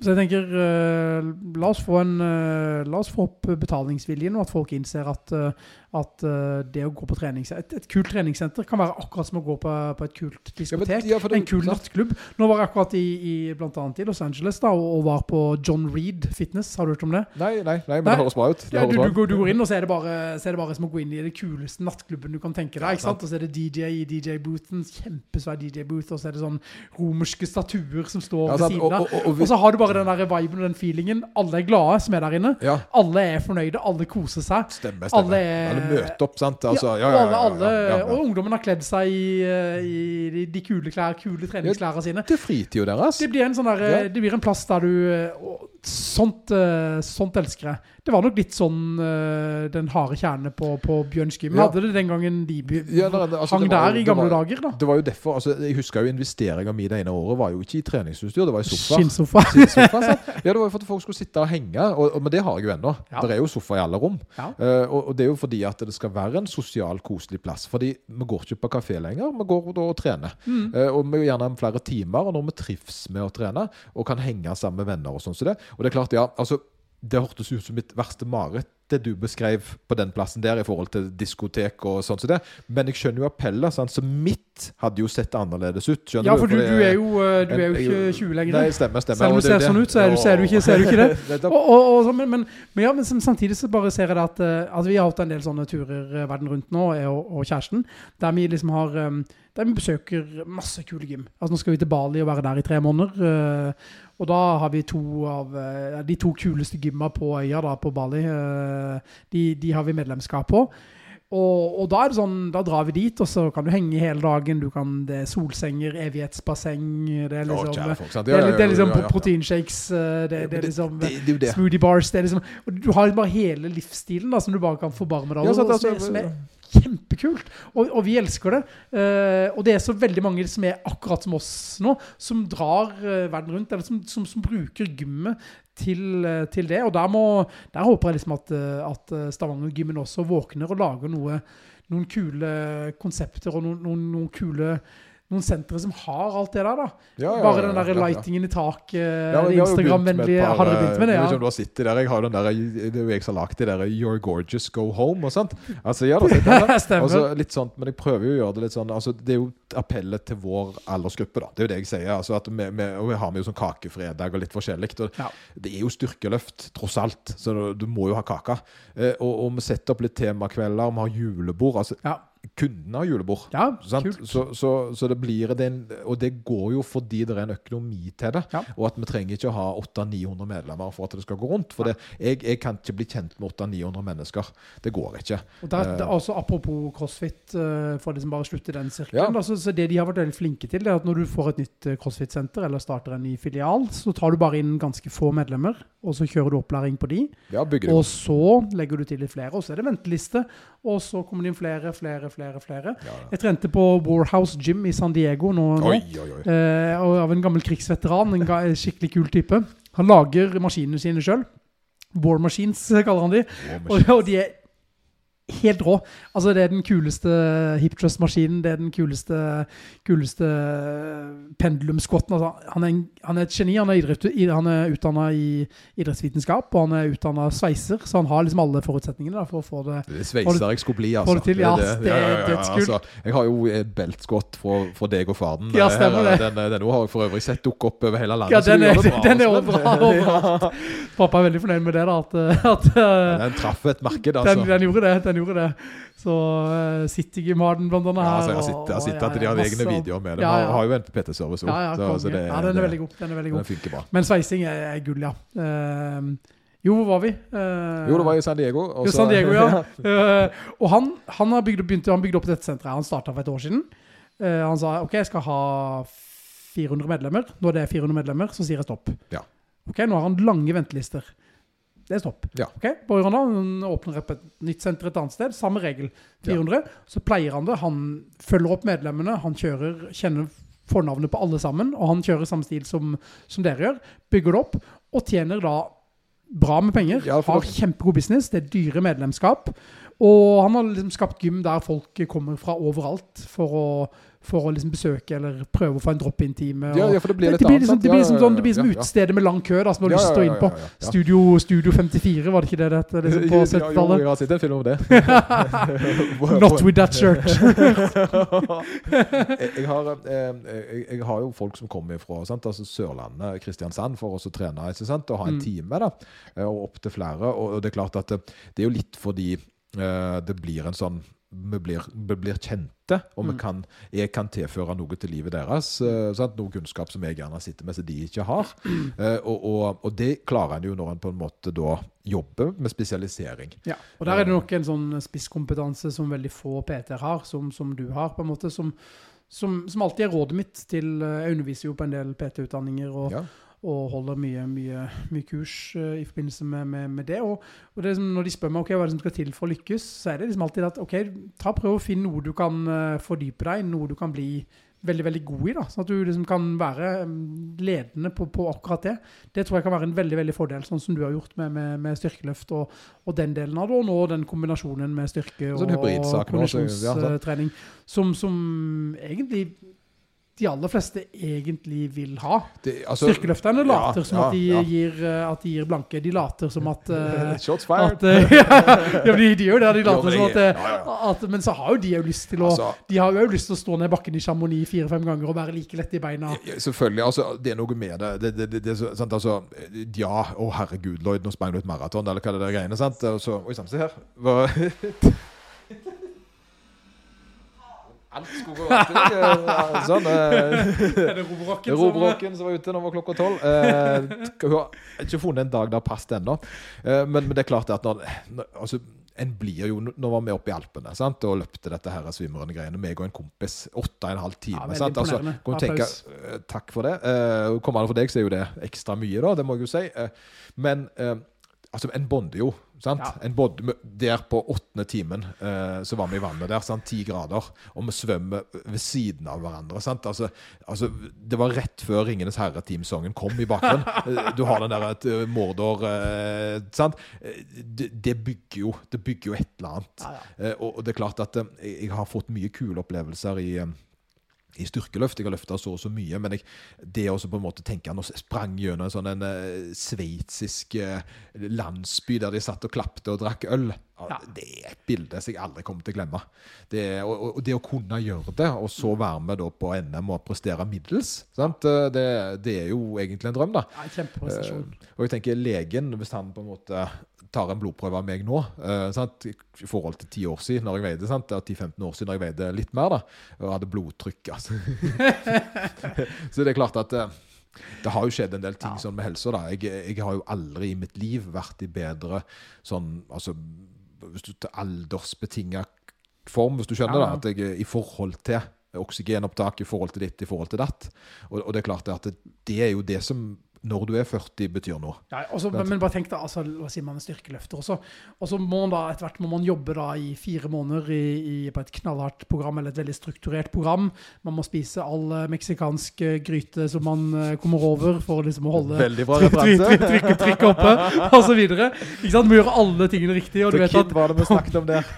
Så jeg tenker, eh, la oss få en, la oss få opp betalingsviljen, og at folk innser at, at uh, det å gå på trenings, et, et kult treningssenter kan være akkurat som å gå på, på et kult Ja, diskotek, ja, for en kul nattklubb. Nå var jeg akkurat i, i, blant annet i Los Angeles da, og, og var på John Reed Fitness, har du hørt om det? Nei, nei, nei, men Nei. det høres bra ut. Ja, du, du, går, du går inn, og så er, det bare, så er det bare som å gå inn i det kuleste nattklubben du kan tenke deg. Og så er det DJ i DJ-boothen, kjempesvær DJ-booth, og så er det sånn romerske statuer som står Ja, ved siden av. og- og- så har du bare den der viben og den feelingen. Alle er glade som er der inne. Ja, Alle er fornøyde, alle koser seg. stemmer. stemmer. Alle er- Alle møter opp, sant? Altså, ja, ja, ja, alle, alle, og ungdommen har kledd seg i, eh, i de, de kule, klær, kule treningsklærne sine. Til fritida deres. Det blir en sånn der, Ja. det blir en plass der du eh, Sånt, eh, sånt elsker jeg. Det var nok litt sånn uh, den harde kjerne på, på Bjørns. Ja. Hadde det den gangen de Ja, nei, altså, hang det var jo- der i gamle var- dager, da. Det var jo derfor, altså, Jeg husker jo investeringa mi det ene året var jo ikke i treningsutstyr, det var i sofa. Skinnsofa. Sofa. Ja, det var jo for at folk skulle sitte og henge, og, og, men det har jeg jo ennå. Ja. Det er jo sofa i alle rom. Ja. Uh, og, og det er jo fordi at det skal være en sosial, koselig plass. Fordi vi går ikke på kafé lenger, vi går da og trener. Mm. Uh, og vi gjør gjerne flere timer, og når vi trives med å trene, og kan henge sammen med venner og sånn som det. Og det er klart, ja, altså det hørtes ut som mitt verste mareritt, det du beskrev på den plassen der i forhold til diskotek og sånn som det. Men jeg skjønner jo appellet, sant? så mitt hadde jo sett annerledes ut. Skjønner Ja, for du, du er jo, eh, du er jo ikke 20 lenger. Nei, stemmer, stemmer. Selv om du er ser sånn ut, så er du, ser du ikke, ser du ikke [LAUGHS] det. Og, og, og, men, men, men, ja, men samtidig så bare ser jeg det at, eh, at vi har hatt en del sånne turer eh, verden rundt nå, jeg og, kjæresten, der vi liksom har der vi besøker masse kule gym. Altså Nå skal vi til Bali og være der i tre måneder. Og da har vi to av eh, de to kuleste gymma på øya da, på Bali. eh, de, de har vi medlemskap på. Og, og da sånn, da drar vi dit, og så kan du henge hele dagen. Du kan, det er solsenger, evighetsbasseng. Det er liksom, kjære folk, det Ja, er, ja, det er liksom ja, ja, ja. proteinshakes. Det, det er liksom smoothie bars. Det er liksom, og du har bare hele livsstilen da, som du bare kan forbarme deg Ja, over, som, altså, som er kjempekult. Og, og vi elsker det. Uh, og det er så veldig mange som er akkurat som oss nå, som drar uh, verden rundt, eller som, som, som bruker gymmet til, uh, til det. Og der, må, der håper jeg liksom at, at Stavanger-gymmen også våkner og lager noe, noen kule konsepter og noen, noen, noen kule noen sentre som har alt det der, da. Ja, ja, Bare den der lightingen i taket, Ja, det Instagram-vennlige Har dere begynt med det? Ja. Jeg vet ikke om du har sittet der. Jeg har den der, det er jo jeg som har lagd det der You're gorgeous, go home og sånt. Altså, ja, da, er. [LAUGHS] Stemmer. Altså, litt sånt, men jeg prøver jo å gjøre det litt sånn altså, Det er jo appellet til vår aldersgruppe, da. Det er jo det jeg sier. Altså, at vi, vi, og vi har med jo sånn kakefredag og litt forskjellig. Og Ja. Det er jo styrkeløft, tross alt. Så du, du må jo ha kake. Eh, og, og vi setter opp litt temakvelder, vi har julebord. altså Ja. Kundene har julebord. Ja. Så, så, så det blir det en, Og det går jo fordi det er en økonomi til det. Ja. Og at vi trenger ikke å ha 800-900 medlemmer for at det skal gå rundt. For det, jeg, jeg kan ikke bli kjent med 800-900 mennesker. Det går ikke. Og der, Eh. det, altså, apropos CrossFit, eh, for de liksom bare slutte den sirkelen. Ja. Altså, så, så det de har vært veldig flinke til, det er at når du får et nytt eh, CrossFit-senter, eller starter en ny filial, så tar du bare inn ganske få medlemmer, og så kjører du opplæring på de. Ja, Og så legger du til litt flere, og så er det venteliste. Og så kommer det inn flere, flere, flere. Flere. Ja, ja. Jeg trente på Warhouse Gym i San Diego nå. nå. Oi, oi, oi. Eh, og av en gammel krigsveteran, en ga- skikkelig kul type. Han lager maskinene sine sjøl. War Machines kaller han de. Og, og de er helt rå. Altså, det er den kuleste hip thrust-maskinen. Det er den kuleste, kuleste pendulum-squatten. Altså, han, er en, han er et geni. Han er, idrett, han er utdanna i idrettsvitenskap, og han er utdanna sveiser, så han har liksom alle forutsetningene da, for å få det Det er sveiser jeg skulle bli, altså. det til, ja, det er dødskult. altså. Jeg har jo et beltskott fra, fra deg og faren. Ja, stemmer det. Den, den, den har jeg for øvrig sett dukke opp over hele landet. Ja, [LAUGHS] den er, bra, den er også bra overalt. Pappa er veldig fornøyd med det, da. At, at Ja, Den traff et marked, den, altså. den gjorde det. den gjorde det. Så uh, Citygym har den blant annet Ja, her. altså, jeg har jeg og- at de har ja, egne masse- videoer med det. Ja, Har, ja. har jo en PT-service òg. Ja, ja, konge. ja, den er veldig god. Den er veldig Den funker bra. Men sveising er, er gull, ja. Uh, jo, hvor var vi? Uh, Jo, det var i San Diego. og jo, San Diego, ja. Uh, [LAUGHS] og han, han har bygd, begynt, han bygde opp dette senteret. Han starta for et år siden. Eh, han sa OK, jeg skal ha 400 medlemmer. Når det er 400 medlemmer, så sier jeg stopp. Ja. OK, nå har han lange ventelister. Det er stopp. Ja. Okay? Han åpner opp et nytt senter et annet sted. Samme regel. 400. Så pleier han det. Han følger opp medlemmene. Han kjører, kjenner fornavnet på alle sammen. Og han kjører samme stil som, som dere gjør. Bygger det opp. Og tjener da bra med penger. Ja, har kjempegod business. Det er dyre medlemskap. Og han har liksom skapt gym der folk kommer fra overalt for å, for å liksom besøke eller prøve å få en drop-in-time. Ja, ja, for det blir litt annet, liksom, det blir som ja, ja, det blir som ja, ja. utestedet med lang kø da, som du har lyst til å inn på. Studio, Studio 54, var det ikke det det het liksom [LAUGHS] på Ja, jo, 70-tallet? jeg har sett en film om det. [LAUGHS] Not with that shirt. [LAUGHS] jeg, har, eh, jeg, jeg har jo folk som kommer fra? Altså Sørlandet, Kristiansand, for å trene og ha en Mm. time. da, eh, Og opp til flere. Og, og det er klart at det, det er jo litt fordi eh, det blir en sånn vi blir, vi blir kjente, og Mm. kan, jeg kan tilføre noe til livet deres. eh, sant? Noe kunnskap som jeg gjerne sitter med som de ikke har. Uh, [CLEARS THROAT] og, og, og det klarer en jo når en på en måte da jobber med spesialisering. Ja, og der er det nok en sånn spisskompetanse som veldig få PT-er har, som, som du har, på en måte, som, som, som alltid er rådet mitt til eh, Jeg underviser jo på en del PT-utdanninger og, Ja. Og holder mye, mye, mye kurs eh, i forbindelse med, med, med det. Og, og det liksom, når de spør meg okay, hva er det som skal til for å lykkes, så er det liksom alltid at ok, ta prøv å finne noe du kan eh, fordype deg i, noe du kan bli veldig, veldig god i. da, Sånn at du liksom kan være mm, ledende på, på akkurat det. Det tror jeg kan være en veldig veldig fordel, sånn som du har gjort med, med, med styrkeløft og, og den delen av det, og nå den kombinasjonen med styrke og og hybridsak ja, kondisjonstrening, som, som egentlig de aller fleste egentlig vil ha. Det, altså, Styrkeløfterne later ja, som at, de ja, gir, eh, at de gir blanke. De later som at, uh, [LAUGHS] Shots fired. at eh, [LAUGHS] Ja, de, de gjør det. De later som at, at Men så har jo de jo lyst til å Altså, De har jo lyst til å stå ned bakken i Chamonix fire-fem ganger og være like lette i beina. Selvfølgelig. altså, Det er noe med det. det, det, sant, altså, ja, å herregud, Lloyd, nå sprang du et maraton, eller hva det der greiene. sant? Og så, Oi sann, se her. [LAUGHS] Alt skulle gå rett til. eh, [LAUGHS] Sånn. eh, Er det robrokken Robrocken som var ute nå var klokka tolv. Eh, hun har ikke funnet en dag det har passet ennå. Eh, men, men det er klart at når, når altså, en blir jo, Nå var vi oppe i Alpene sant? og løpte dette her svimrende greiene, meg og en kompis. Åtte og en halv time. Ja, sant? Altså, kan du tenke, eh, takk for det. Uh, kommer det for deg, så er jo det ekstra mye, da. Det må jeg jo si. Uh, men uh, altså, en bonder jo. Sant? Ja. En bodde der på åttende timen, eh, så var vi i vannet der, sant? ti grader, og vi svømmer ved siden av hverandre. Sant? Altså, altså, det var rett før 'Ringenes herre'-teamsongen kom i bakgrunnen. [LAUGHS] Eh, du har den der et eh, Mordor eh, sant? Eh, Det, det bygger jo Det bygger jo et eller annet. Ja, ja. Eh, og, og det er klart at jeg har fått mye kule opplevelser i i styrkeløft. Jeg har løfta så og så mye, men jeg, det å på en måte tenke Nå sprang gjennom en sånn en uh, sveitsisk uh, landsby der de satt og klapte og drakk øl. Ja. Det er et bilde som jeg aldri kommer til å glemme. Det, og, og- det å kunne gjøre det, og så være med på NM og prestere middels, sant? Eh, Det, det er jo egentlig en drøm, da. Ja, en kjempeprestasjon. Eh, og jeg tenker legen, hvis han på en måte tar en blodprøve av meg nå, eh, sant? i forhold til 10 år siden når jeg veide, sant? Det 10-15 år siden når jeg veide litt mer, da, og hadde blodtrykk, altså. [LAUGHS] Så det er klart at eh, det har jo skjedd en del ting Ja. sånn med helsa. da. Jeg, jeg har jo aldri i mitt liv vært i bedre sånn altså, Hvis du til aldersbetinga form, hvis du skjønner Ja, da, at jeg i forhold til oksygenopptak, i forhold til ditt, i forhold til datt. Og, og det er klart at det, det er jo det som, når du er 40, betyr noe. Ja, også, men, men bare tenk da, altså, la oss si man er styrkeløfter også, og så må man da etter hvert må man jobbe da i fire måneder i, i, på et knallhardt program, eller et veldig strukturert program. Man må spise all eh, meksikansk eh, gryte som man eh, kommer over for liksom å holde Veldig bra trykke, referanse. trykke, trykke, trykke oppe, [LAUGHS] osv. Du må gjøre alle tingene riktig, og du vet at, var det vi snakket om der.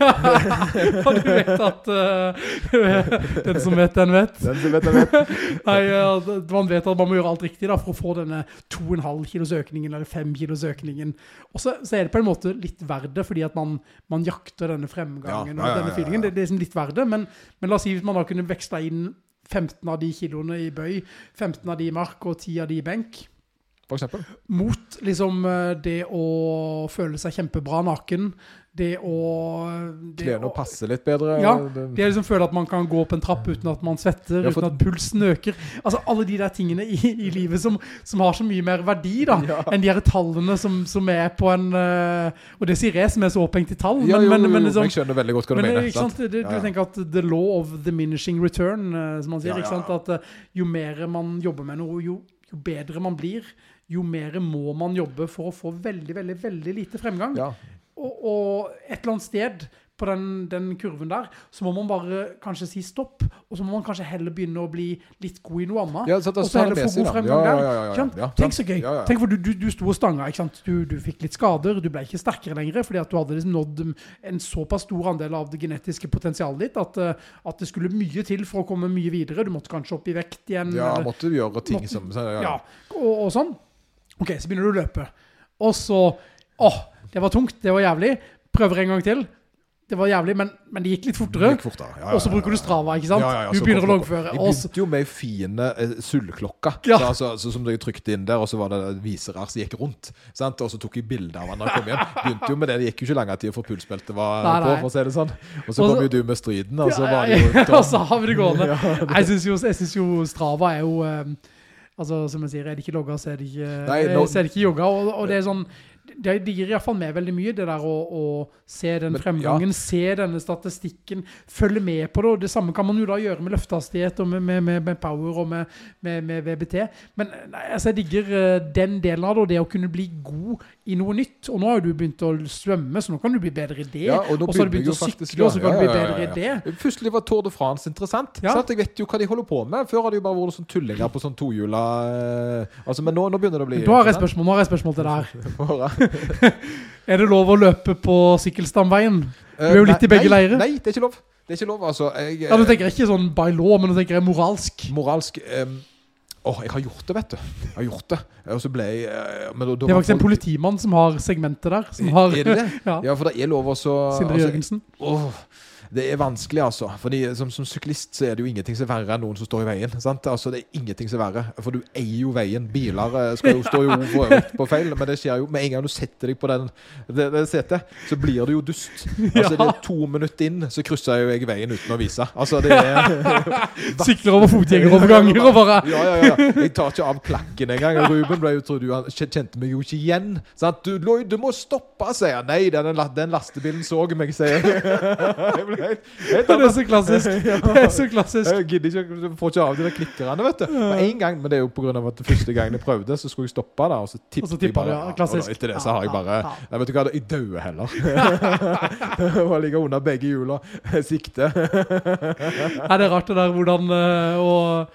[LAUGHS] og du vet at uh, [LAUGHS] den som vet, den vet. Den som vet, den vet. Nei, ja, man vet at man må gjøre alt riktig da, for å få denne 2,5 kilos økningen, eller 5 kilos økningen. Og så, så er det på en måte litt verdt det, fordi at man, man jakter denne fremgangen Ja, ja, og denne feelingen. Det, det er liksom litt verdt det, men, men la oss si hvis man da kunne veksla inn 15 av de kiloene i bøy, 15 av de i mark og 10 av de i benk, For mot liksom eh, det å føle seg kjempebra naken, det å... det Klærne å- passer litt bedre. Ja, det- er liksom føle at man kan gå opp en trapp uten at man svetter, Ja, for- uten at pulsen øker. Altså alle de der tingene i, i livet som, som har så mye mer verdi da, Ja. enn de her tallene som, som er på en... eh, og det sier jeg som er så opphengt i tall, men, jo, men, jo, men, jo, liksom, jeg skjønner veldig godt hva du men mener. ikke sant? Du ja. tenker at the law of diminishing return, eh, som man sier, ikke sant? At eh, jo mer man jobber med noe, jo, jo bedre man blir, jo mer må man jobbe for å få veldig, veldig, veldig lite fremgang. Ja. Og, og et eller annet sted på den, den kurven der, så må man bare kanskje si stopp, og så må man kanskje heller begynne å bli litt god i noe annet. Ja, så og så heller få god fremgang der. Tenk så gøy. Tenk for du, du, du sto og stanga? Du, du fikk litt skader, du ble ikke sterkere lenger, fordi at du hadde liksom nådd en såpass stor andel av det genetiske potensialet ditt, at, eh, at det skulle mye til for å komme mye videre. Du måtte kanskje opp i vekt igjen. Ja, eller- måtte du gjøre ting Måtte- som ja, ja, og, og sånn. Ok, så begynner du å løpe. Og så, åh, det var tungt, det var jævlig. Prøver en gang til. Det var jævlig, men, men det gikk litt fortere. Gikk fortere. Ja, ja, Og så bruker du. Strava, ikke sant? Ja, ja, ja, du begynner å loggføre. Jeg begynte jo med fine eh, sølvklokke Ja. så, altså, som jeg trykte inn der, og så var det viserer som gikk rundt. Sant? Og så tok jeg bilde av han da jeg kom hjem. Begynte jo med det, det gikk jo ikke lang tid før pulsbeltet var Nei, på, nei. for å si det sånn. Og så kom jo du med striden, og så Ja, var det jo [LAUGHS] og så har vi det gående. [LAUGHS] Jeg synes jo, jo Strava er jo eh, Altså, som jeg sier, er det ikke logga, så er det ikke, Nei, eh, nå- så er det ikke jogga. Og, og det er sånn det, det gir i hvert fall med veldig mye, det der å, å se den Men, fremgangen, se denne statistikken, følge med på det. Og det samme kan man jo da gjøre med løftehastighet og med, med, med, med power og med, med, med VBT. Men nei, altså, jeg digger eh, den delen av det, og det å kunne bli god i noe nytt. Og nå har du begynt å svømme, så nå kan du bli bedre i det. Ja, og og så har du begynt å sykle, og så kan ja, du bli bedre i det. Plutselig var Tour de France interessant. Jeg vet jo hva de holder på med. Før har det jo bare vært sånn tullinger på sånn tohjula eh, Altså, Men nå, nå begynner det å bli Da har jeg spørsmål, nå har jeg spørsmål til deg her. [LAUGHS] [LAUGHS] Er det lov å løpe på sykkelstamveien? Du er jo litt i begge leirer. Nei, det er ikke lov. Det er ikke lov, altså. Jeg, Ja, nå tenker jeg ikke sånn by law, men nå tenker jeg moralsk. moralsk Åh, jeg har gjort det, vet du. Jeg har gjort det. Og så ble jeg eh, men da- da Det er faktisk en politimann som har segmentet der. Som har, Er det det? [LAUGHS] ja, Ja, for det er lov også Sindre altså, Jørgensen. Det er vanskelig, altså. Fordi som, som syklist så er det jo ingenting som er verre enn noen som står i veien. Sant? Altså, det er ingenting som er verre, for du eier jo veien. Biler eh, skal jo [LAUGHS] stå jo øvrigt på feil, men det skjer jo med en gang du setter deg på den, det, det setet, så blir du jo dust. [LAUGHS] Altså, det er to minutter inn, så krysser jo jeg veien uten å vise. Altså, det er [LAUGHS] Sykler over fotgjengeroverganger og bare Ja, ja, ja. Jeg tar ikke av klakken engang. Ruben ble jo, trodde jo han kjente meg jo ikke igjen. Sant? Du, Lloyd, du må stoppe, sier han. Nei, den, den lastebilen så meg, sier jeg. Helt, helt Det er så klassisk. [LAUGHS] Det er så klassisk. jeg gidder ikke, jeg får ikke av de der klikkerne, vet du. Med en gang, men det er jo av at det første gangen jeg prøvde, så skulle jeg stoppe da, og så Og tippet jeg bare. ja, og klassisk. da, etter det så har jeg bare. Nei, vet du hva, jeg dauer heller. Jeg ligger unna under begge hjula. Sikte. Er det er rart det der hvordan eh, og og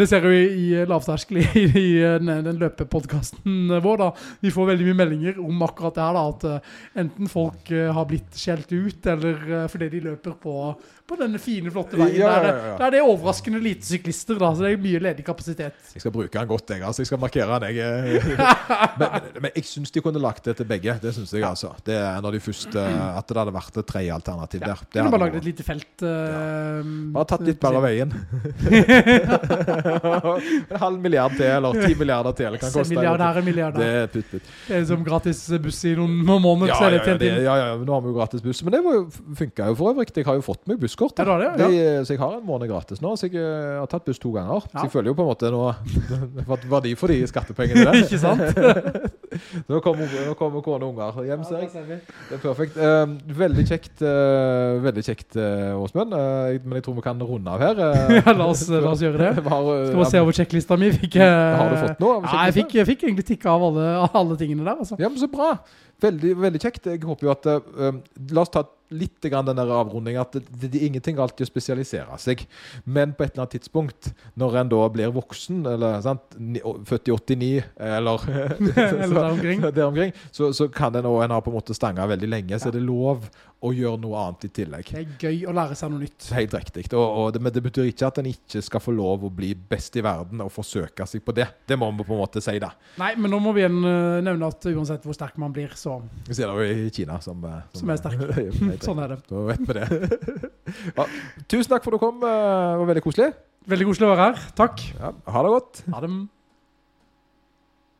det ser vi i eh, lavterskel i, i eh, den, den løpepodkasten vår. da. Vi får veldig mye meldinger om akkurat det her. da, At eh, enten folk eh, har blitt skjelt ut, eller eh, fordi de løper på, på denne fine, flotte veien. Ja, ja, det, ja. der det er overraskende lite syklister, da, så det er mye ledig kapasitet. Jeg skal bruke den godt, jeg. altså. Jeg skal markere den, jeg. [LAUGHS] men, men, men jeg syns de kunne lagt det til begge. Det syns jeg, altså. Det er en av de første At det hadde vært et tredje alternativ Ja, der. Det kunne bare lagd et lite felt. eh, Bare tatt litt bare av veien. [LAUGHS] en halv milliard til, eller ti milliarder til. Kan koste. Milliardær er milliardær. Det er putt, putt. Det er som gratis buss i noen måneder, Ja, ja, ja, nå har vi jo gratis buss. Men det funka jo for øvrig. Jeg har jo fått meg busskort. Ja, det det, ja. de, så jeg har en måned gratis nå. Så jeg eh, har tatt buss to ganger. Ja. Så jeg føler jo på en måte nå [LAUGHS] fått verdi for de skattepengene der. [LAUGHS] Ikke sant? [LAUGHS] Nå kommer, nå kommer kone og unger hjem, ser jeg. Det er perfekt. Uh, veldig kjekt, uh, veldig kjekt Åsmund. Men jeg tror vi kan runde av her. Ja, la oss, la oss gjøre det. har, Skal vi se over sjekklista mi. Fikk, Har du fått noe Nei, Ja, jeg fikk, jeg fikk egentlig tikka av alle, alle tingene der, altså. Ja, men så bra. Veldig, veldig kjekt. Jeg håper jo at La oss ta litt grann den der avrundingen. At det, det, det er ingenting galt i å spesialisere seg. Men på et eller annet tidspunkt, når en da blir voksen, eller sant, født i 89, eller [LAUGHS] Eller der omkring. der omkring, så, så kan en òg En har på en måte stanga veldig lenge, så Ja. er det lov å gjøre noe annet i tillegg. Det er gøy å lære seg noe nytt. Helt riktig. Og, og det, men det betyr ikke at en ikke skal få lov å bli best i verden og forsøke seg på det. Det må vi på en måte si, da. Nei, men nå må vi igjen eh, nevne at uansett hvor sterk man blir, så Vi ser det jo i Kina som, som, Som er sterk. [LAUGHS] Helt sånn er det. Da vet vi det. [LAUGHS] ja, tusen takk for at du kom. eh, Det var veldig koselig. Veldig koselig å være her. Takk. Ja, ha det godt. Ha det.